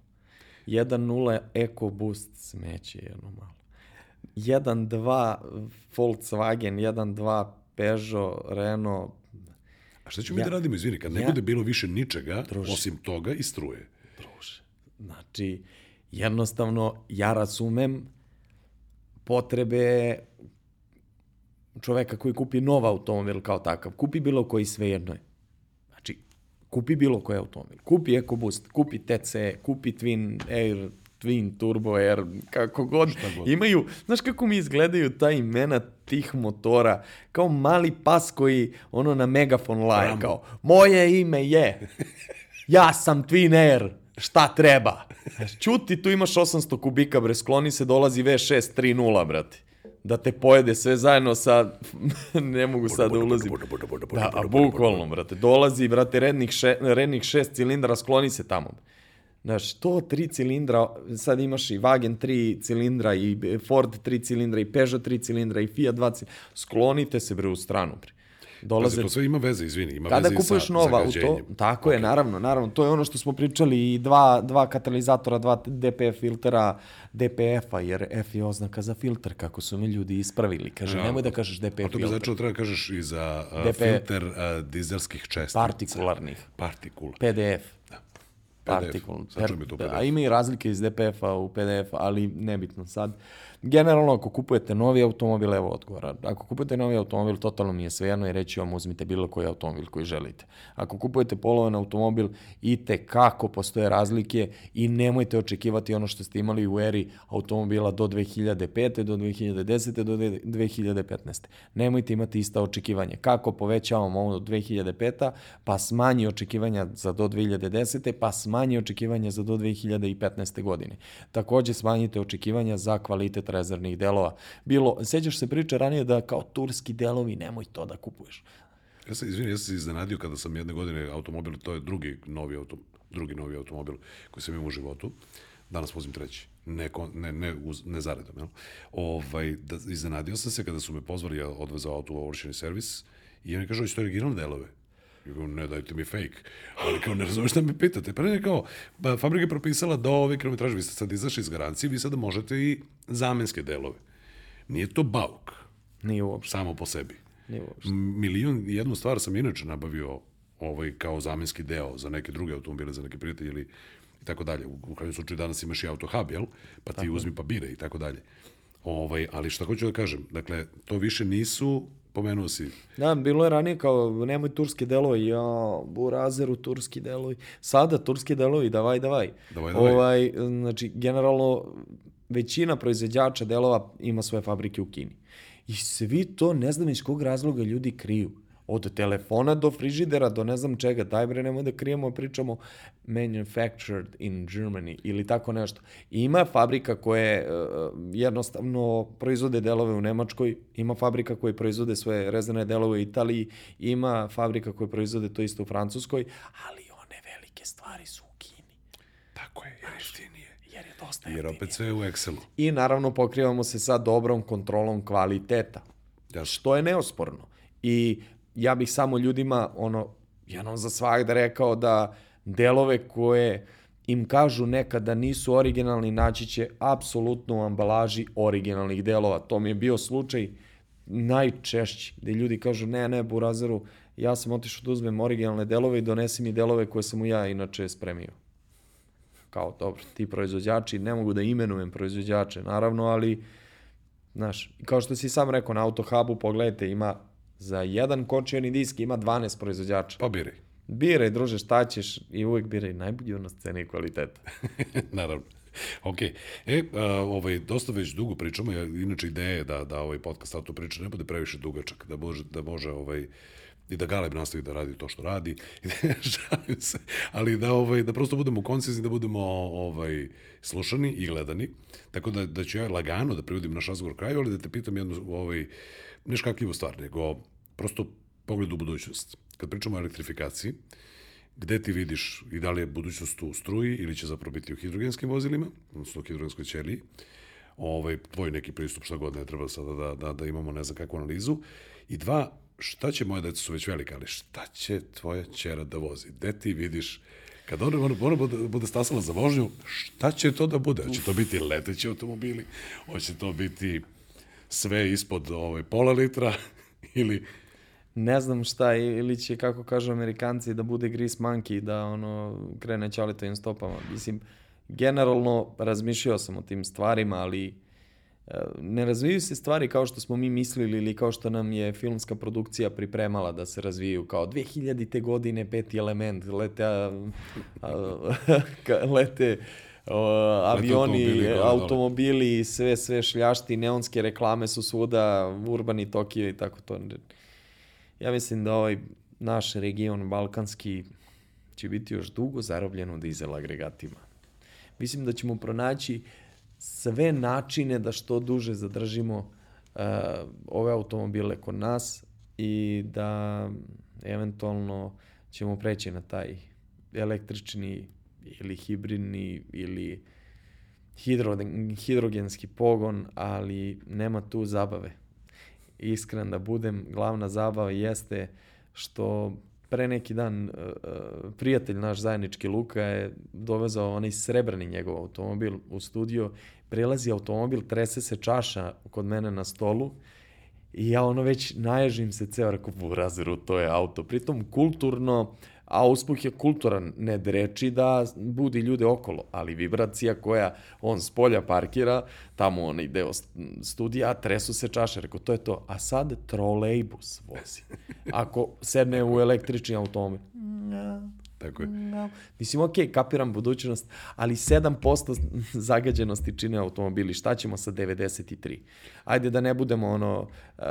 [SPEAKER 2] 1.0 EcoBoost smeće jedno malo. 1.2 Volkswagen, 1.2 Peugeot, Renault.
[SPEAKER 1] A šta ćemo ja, mi da radimo, izvini, kad ne ja, bude bilo više ničega, druže, osim toga i struje?
[SPEAKER 2] Druže, znači, jednostavno, ja razumem potrebe čoveka koji kupi nov automobil kao takav. Kupi bilo koji svejedno je kupi bilo koji automobil. Kupi EcoBoost, kupi TC, kupi Twin Air, Twin Turbo Air, kako god. god. Imaju, znaš kako mi izgledaju ta imena tih motora, kao mali pas koji ono na megafon laje, kao moje ime je, ja sam Twin Air, šta treba? Čuti, tu imaš 800 kubika, bre, skloni se, dolazi V6 3.0, brate da te pojede sve zajedno sa, ne mogu sad da ulazim. Da, a bukvalno, brate, dolazi, brate, rednih, še, rednih šest cilindra, skloni se tamo. Znaš, to tri cilindra, sad imaš i Wagen 3 cilindra, i Ford 3 cilindra, i Peugeot 3 cilindra, i Fiat 2 cilindra, sklonite se bre u stranu, bre
[SPEAKER 1] dolaze... Pazi, to sve ima veze, izvini, ima
[SPEAKER 2] Kada
[SPEAKER 1] veze
[SPEAKER 2] kupuješ
[SPEAKER 1] sa
[SPEAKER 2] nova auto, tako okay. je, naravno, naravno, to je ono što smo pričali i dva, dva katalizatora, dva DPF filtera DPF-a, jer F je oznaka za filter, kako su mi ljudi ispravili. Kaže, ja, nemoj da kažeš DPF filter. A
[SPEAKER 1] to bi znači da treba kažeš i za uh, filter uh, dizelskih čestica.
[SPEAKER 2] Partikularnih.
[SPEAKER 1] Partikula.
[SPEAKER 2] PDF. Da. Partikul. Per, a ima i razlike iz DPF-a u PDF, ali nebitno sad. Uh, Generalno, ako kupujete novi automobil, evo odgovora. Ako kupujete novi automobil, totalno mi je svejedno i reći vam uzmite bilo koji automobil koji želite. Ako kupujete polovan automobil, i te kako postoje razlike i nemojte očekivati ono što ste imali u eri automobila do 2005. do 2010. do 2015. Nemojte imati ista očekivanja. Kako povećavamo ovo do 2005. pa smanji očekivanja za do 2010. pa smanji očekivanja za do 2015. godine. Takođe smanjite očekivanja za kvalitet rezervnih delova. Bilo, sećaš se priče ranije da kao turski delovi, nemoj to da kupuješ.
[SPEAKER 1] Ja sam, izvini, ja sam se iznenadio kada sam jedne godine automobil, to je drugi novi, auto, drugi novi automobil koji sam imao u životu. Danas vozim treći. Ne, ne, ne, uz, ne zaredom, jel? Ovaj, da, iznenadio sam se kada su me pozvali, ja odvezao auto u ovršeni servis i oni kažu, to originalne delove. I kao, ne dajte mi fake. Ali kao, ne razumeš šta me pitate. Pa ne, kao, ba, fabrika je propisala do ove kilometraže, vi ste sad izašli iz garancije, vi sada možete i zamenske delove. Nije to bauk.
[SPEAKER 2] Nije uopšte.
[SPEAKER 1] Samo po sebi.
[SPEAKER 2] Nije uopšte.
[SPEAKER 1] Milion, jednu stvar sam inače nabavio ovaj, kao zamenski deo za neke druge automobile, za neke prijatelje ili i tako dalje. U, u krajnjem slučaju danas imaš i auto hub, jel? Pa ti tako. uzmi pa bire i tako dalje. Ovaj, ali šta hoću da kažem, dakle, to više nisu pomenuo si.
[SPEAKER 2] Da, bilo je ranije kao nemoj turski delovi, ja, burazeru turski delovi. Sada turski delovi, davaj, davaj.
[SPEAKER 1] Davaj, davaj.
[SPEAKER 2] Ovaj, znači, generalno, većina proizvođača delova ima svoje fabrike u Kini. I svi to, ne znam iz kog razloga ljudi kriju. Od telefona do frižidera, do ne znam čega. Daj bre, nemoj da krijemo, pričamo manufactured in Germany ili tako nešto. Ima fabrika koje uh, jednostavno proizvode delove u Nemačkoj, ima fabrika koje proizvode svoje rezane delove u Italiji, ima fabrika koje proizvode to isto u Francuskoj, ali one velike stvari su u Kini.
[SPEAKER 1] Tako je, jer jeftinije.
[SPEAKER 2] Jer je dosta
[SPEAKER 1] Jer
[SPEAKER 2] jeftinije.
[SPEAKER 1] opet sve je u Excelu.
[SPEAKER 2] I naravno pokrivamo se sa dobrom kontrolom kvaliteta.
[SPEAKER 1] Jasno.
[SPEAKER 2] Što je neosporno. I ja bih samo ljudima, ono, jednom za svakda rekao da delove koje im kažu nekada da nisu originalni, naći će apsolutno u ambalaži originalnih delova. To mi je bio slučaj najčešći, gde ljudi kažu ne, ne, Burazeru, ja sam otišao da uzmem originalne delove i donesi mi delove koje sam mu ja inače spremio kao dobro, ti proizvođači, ne mogu da imenujem proizvođače, naravno, ali, znaš, kao što si sam rekao, na Autohubu, pogledajte, ima za jedan kočioni disk ima 12 proizvođača.
[SPEAKER 1] Pa biraj.
[SPEAKER 2] Biraj, druže, šta ćeš i uvek biraj najbolju na sceni kvaliteta.
[SPEAKER 1] Naravno. Ok. E, a, ovaj, dosta već dugo pričamo, ja, inače ideja je da, da ovaj podcast auto priča ne bude previše dugačak, da može, da može ovaj, i da Galeb nastavi da radi to što radi, i šalim se, ali da, ovaj, da prosto budemo koncizni, da budemo ovaj, slušani i gledani, tako da, da ću ja lagano da privodim naš razgovor kraju, ali da te pitam jednu, ovaj, ne škakljivu stvar, nego prosto pogled u budućnost. Kad pričamo o elektrifikaciji, gde ti vidiš i da li je budućnost u struji ili će zapravo biti u hidrogenskim vozilima, odnosno u hidrogenskoj ćeliji, ovaj, tvoj neki pristup šta god ne treba sada da, da, da imamo ne znam kakvu analizu. I dva, šta će, moje deca su već velike, ali šta će tvoja ćera da vozi? Gde ti vidiš, kad ona, ona, ona bude, bude stasala za vožnju, šta će to da bude? Hoće to biti leteći automobili? Hoće to biti sve ispod ovaj, pola litra? ili
[SPEAKER 2] Ne znam šta, ili će, kako kažu amerikanci, da bude Grease Monkey, da ono, krene ćalitovim stopama. Mislim, generalno razmišljao sam o tim stvarima, ali e, ne razvijaju se stvari kao što smo mi mislili ili kao što nam je filmska produkcija pripremala da se razviju. Kao 2000. godine peti element, lete, a, a, lete o, avioni,
[SPEAKER 1] automobili
[SPEAKER 2] automobili, sve, sve šljašti, neonske reklame su svuda, urbani Tokio i tako to. Ja mislim da ovaj naš region balkanski će biti još dugo zarobljen u dizel agregatima. Mislim da ćemo pronaći sve načine da što duže zadržimo uh, ove automobile kod nas i da eventualno ćemo preći na taj električni ili hibridni ili hidro, hidrogenski pogon, ali nema tu zabave iskren da budem, glavna zabava jeste što pre neki dan uh, uh, prijatelj naš zajednički Luka je dovezao onaj srebrni njegov automobil u studio, prelazi automobil, trese se čaša kod mene na stolu i ja ono već naježim se ceo, rekao, burazeru, to je auto. Pritom kulturno, a uspuh je kulturan, ne dreči da budi ljude okolo, ali vibracija koja on s polja parkira, tamo onaj deo studija, tresu se čaše, rekao, to je to. A sad trolejbus vozi. Ako sedne u električni automobil.
[SPEAKER 1] Tako je.
[SPEAKER 2] Mislim, ok, kapiram budućnost, ali 7% zagađenosti čine automobili. Šta ćemo sa 93? Ajde da ne budemo ono uh,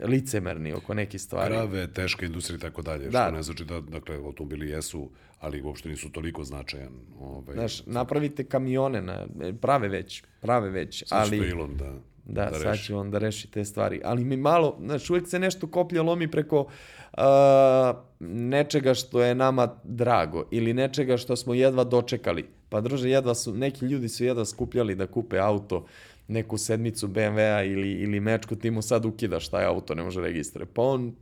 [SPEAKER 2] licemerni oko nekih stvari.
[SPEAKER 1] Prave, teška industrija i tako dalje,
[SPEAKER 2] Da.
[SPEAKER 1] što ne znači da, dakle, automobili jesu, ali uopšte nisu toliko značajan. Ovaj,
[SPEAKER 2] Znaš, napravite kamione, na, prave već, prave već,
[SPEAKER 1] će
[SPEAKER 2] ali...
[SPEAKER 1] to Elon da,
[SPEAKER 2] Da,
[SPEAKER 1] da
[SPEAKER 2] sad
[SPEAKER 1] reši.
[SPEAKER 2] će on da reši te stvari. Ali mi malo, znaš, uvek se nešto koplja lomi preko uh, nečega što je nama drago ili nečega što smo jedva dočekali. Pa druže, jedva su, neki ljudi su jedva skupljali da kupe auto, neku sedmicu BMW-a ili, ili mečku, ti mu sad ukidaš taj auto, ne može registre. Pa on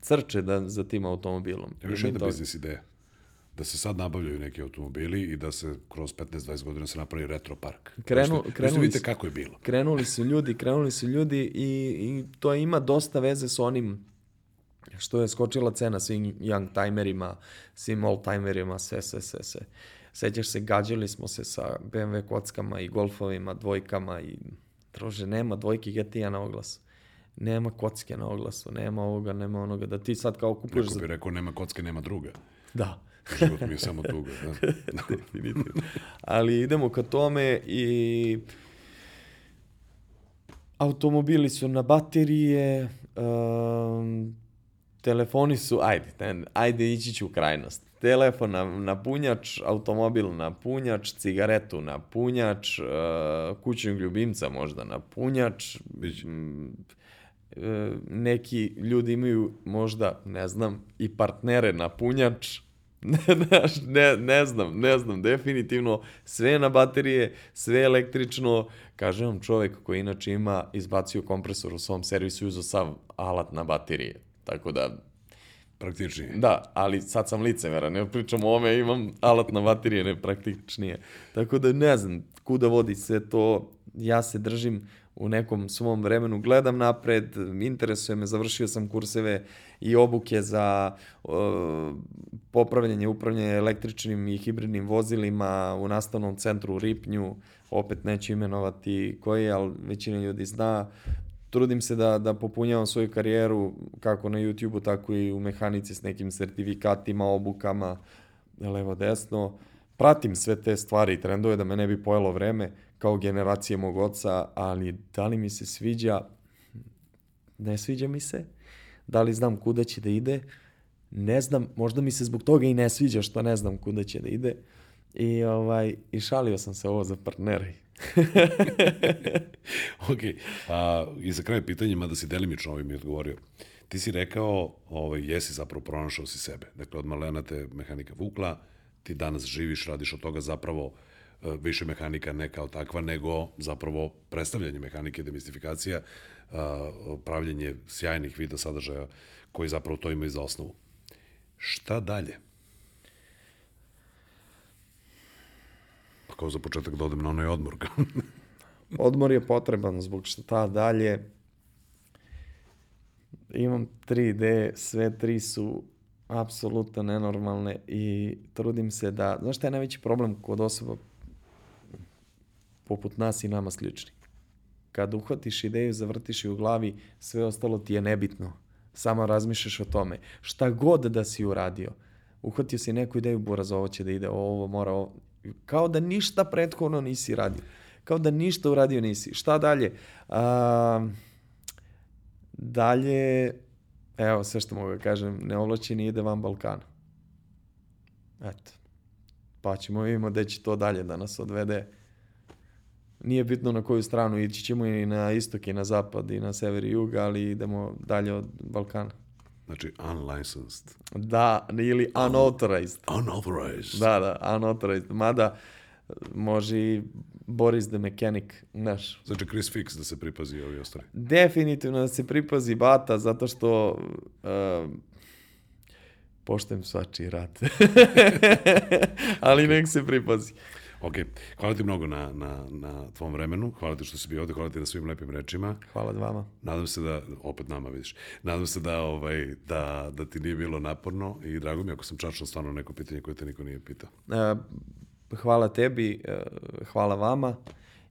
[SPEAKER 2] crče da, za tim automobilom.
[SPEAKER 1] Još jedna biznis ideja. Da se sad nabavljaju neki automobili i da se kroz 15-20 godina se napravi retro park.
[SPEAKER 2] Krenu-
[SPEAKER 1] Možete-
[SPEAKER 2] krenuli
[SPEAKER 1] možete vidite kako je bilo.
[SPEAKER 2] krenuli su ljudi, krenuli su ljudi i, i to ima dosta veze s onim što je skočila cena svim young timerima, svim old timerima, sve, sve, sve, sve. Sećaš se, gađali smo se sa BMW kockama i golfovima, dvojkama i druže, nema dvojke GTI na oglasu. Nema kocke na oglasu, nema ovoga, nema onoga, da ti sad kao kupuješ
[SPEAKER 1] Neko bi rekao, nema kocke, nema druga.
[SPEAKER 2] Da,
[SPEAKER 1] Život mi je samo tuga. Da.
[SPEAKER 2] definitivno. Ali idemo ka tome i automobili su na baterije, um, telefoni su, ajde, ajde ići ću u krajnost. Telefon na, na punjač, automobil na punjač, cigaretu na punjač, uh, kućnog ljubimca možda na punjač. M, e, neki ljudi imaju možda, ne znam, i partnere na punjač. ne, ne, ne znam, ne znam, definitivno sve na baterije, sve električno. Kaže vam čovek koji inače ima izbacio kompresor u svom servisu i uzao sav alat na baterije. Tako da
[SPEAKER 1] Praktičnije.
[SPEAKER 2] Da, ali sad sam licemeran, ne pričam o ome, imam alat na baterije, ne praktičnije. Tako da ne znam kuda vodi sve to, ja se držim u nekom svom vremenu, gledam napred, interesuje me, završio sam kurseve i obuke za uh, popravljanje, upravljanje električnim i hibridnim vozilima u nastavnom centru u Ripnju, opet neću imenovati koji, ali većina ljudi zna, trudim se da, da popunjavam svoju karijeru kako na YouTube-u, tako i u mehanici s nekim sertifikatima, obukama, levo desno. Pratim sve te stvari i trendove da me ne bi pojelo vreme kao generacije mog oca, ali da li mi se sviđa? Ne sviđa mi se. Da li znam kuda će da ide? Ne znam, možda mi se zbog toga i ne sviđa što ne znam kuda će da ide. I, ovaj, i šalio sam se ovo za partnere
[SPEAKER 1] ok, a, i za kraj pitanja, mada si delimično ovim mi odgovorio, ti si rekao, ovaj, jesi zapravo pronašao si sebe. Dakle, od malena te mehanika vukla, ti danas živiš, radiš od toga zapravo više mehanika ne kao takva, nego zapravo predstavljanje mehanike, demistifikacija, pravljenje sjajnih vida sadržaja koji zapravo to imaju za osnovu. Šta dalje? kao za početak da odem na onaj odmor.
[SPEAKER 2] odmor je potreban zbog što ta dalje imam tri ideje, sve tri su apsolutno nenormalne i trudim se da, znaš šta je najveći problem kod osoba poput nas i nama slični? Kad uhvatiš ideju, zavrtiš je u glavi, sve ostalo ti je nebitno. Samo razmišljaš o tome. Šta god da si uradio, uhvatio si neku ideju, buraz, ovo će da ide, ovo mora, ovo, Kao da ništa prethodno nisi radio. Kao da ništa uradio nisi. Šta dalje? A, dalje, evo sve što mogu da kažem, neovlačeni ide van Balkana. Eto. Pa ćemo vidimo gde će to dalje da nas odvede. Nije bitno na koju stranu, ići ćemo i na istok i na zapad i na sever i jug, ali idemo dalje od Balkana.
[SPEAKER 1] Znači, unlicensed.
[SPEAKER 2] Da, ili unauthorized.
[SPEAKER 1] Unauthorized.
[SPEAKER 2] Da, da, unauthorized. Mada može i Boris the Mechanic, znaš.
[SPEAKER 1] Znači Chris Fix da se pripazi ovi ostali.
[SPEAKER 2] Definitivno da se pripazi Bata, zato što uh, poštem svačiji rad. Ali nek se pripazi.
[SPEAKER 1] Ok, hvala ti mnogo na, na, na tvom vremenu, hvala ti što si bio ovde, hvala ti na svim lepim rečima.
[SPEAKER 2] Hvala vama.
[SPEAKER 1] Nadam se da, opet nama vidiš, nadam se da, ovaj, da, da ti nije bilo naporno i drago mi ako sam čačao stvarno neko pitanje koje te niko nije pitao.
[SPEAKER 2] Uh, hvala tebi, uh, hvala vama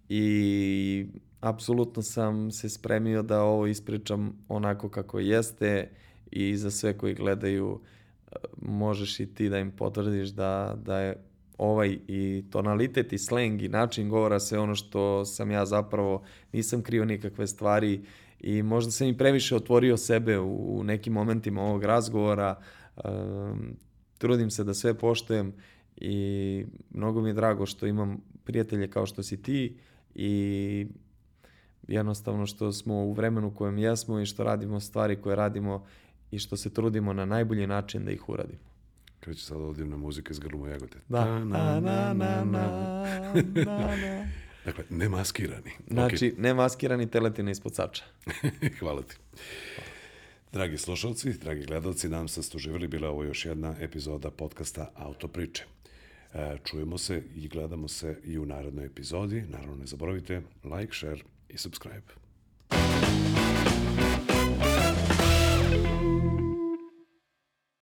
[SPEAKER 2] i apsolutno sam se spremio da ovo ispričam onako kako jeste i za sve koji gledaju uh, možeš i ti da im potvrdiš da, da je ovaj i tonalitet i sleng i način govora sve ono što sam ja zapravo nisam krio nikakve stvari i možda sam i previše otvorio sebe u, u nekim momentima ovog razgovora um, trudim se da sve poštujem i mnogo mi je drago što imam prijatelje kao što si ti i jednostavno što smo u vremenu kojem jesmo i što radimo stvari koje radimo i što se trudimo na najbolji način da ih uradimo.
[SPEAKER 1] Kreće sad odivna muzika iz Grlumo Jagote.
[SPEAKER 2] Da. Na, na, na, na, na,
[SPEAKER 1] na. dakle, nemaskirani.
[SPEAKER 2] Znači, okay. nemaskirani teletina ispod sača.
[SPEAKER 1] Hvala ti. Dragi slušalci, dragi gledalci, nam se ste uživali. Bila ovo još jedna epizoda podcasta Autopriče. E, čujemo se i gledamo se i u narednoj epizodi. Naravno, ne zaboravite like, share i subscribe.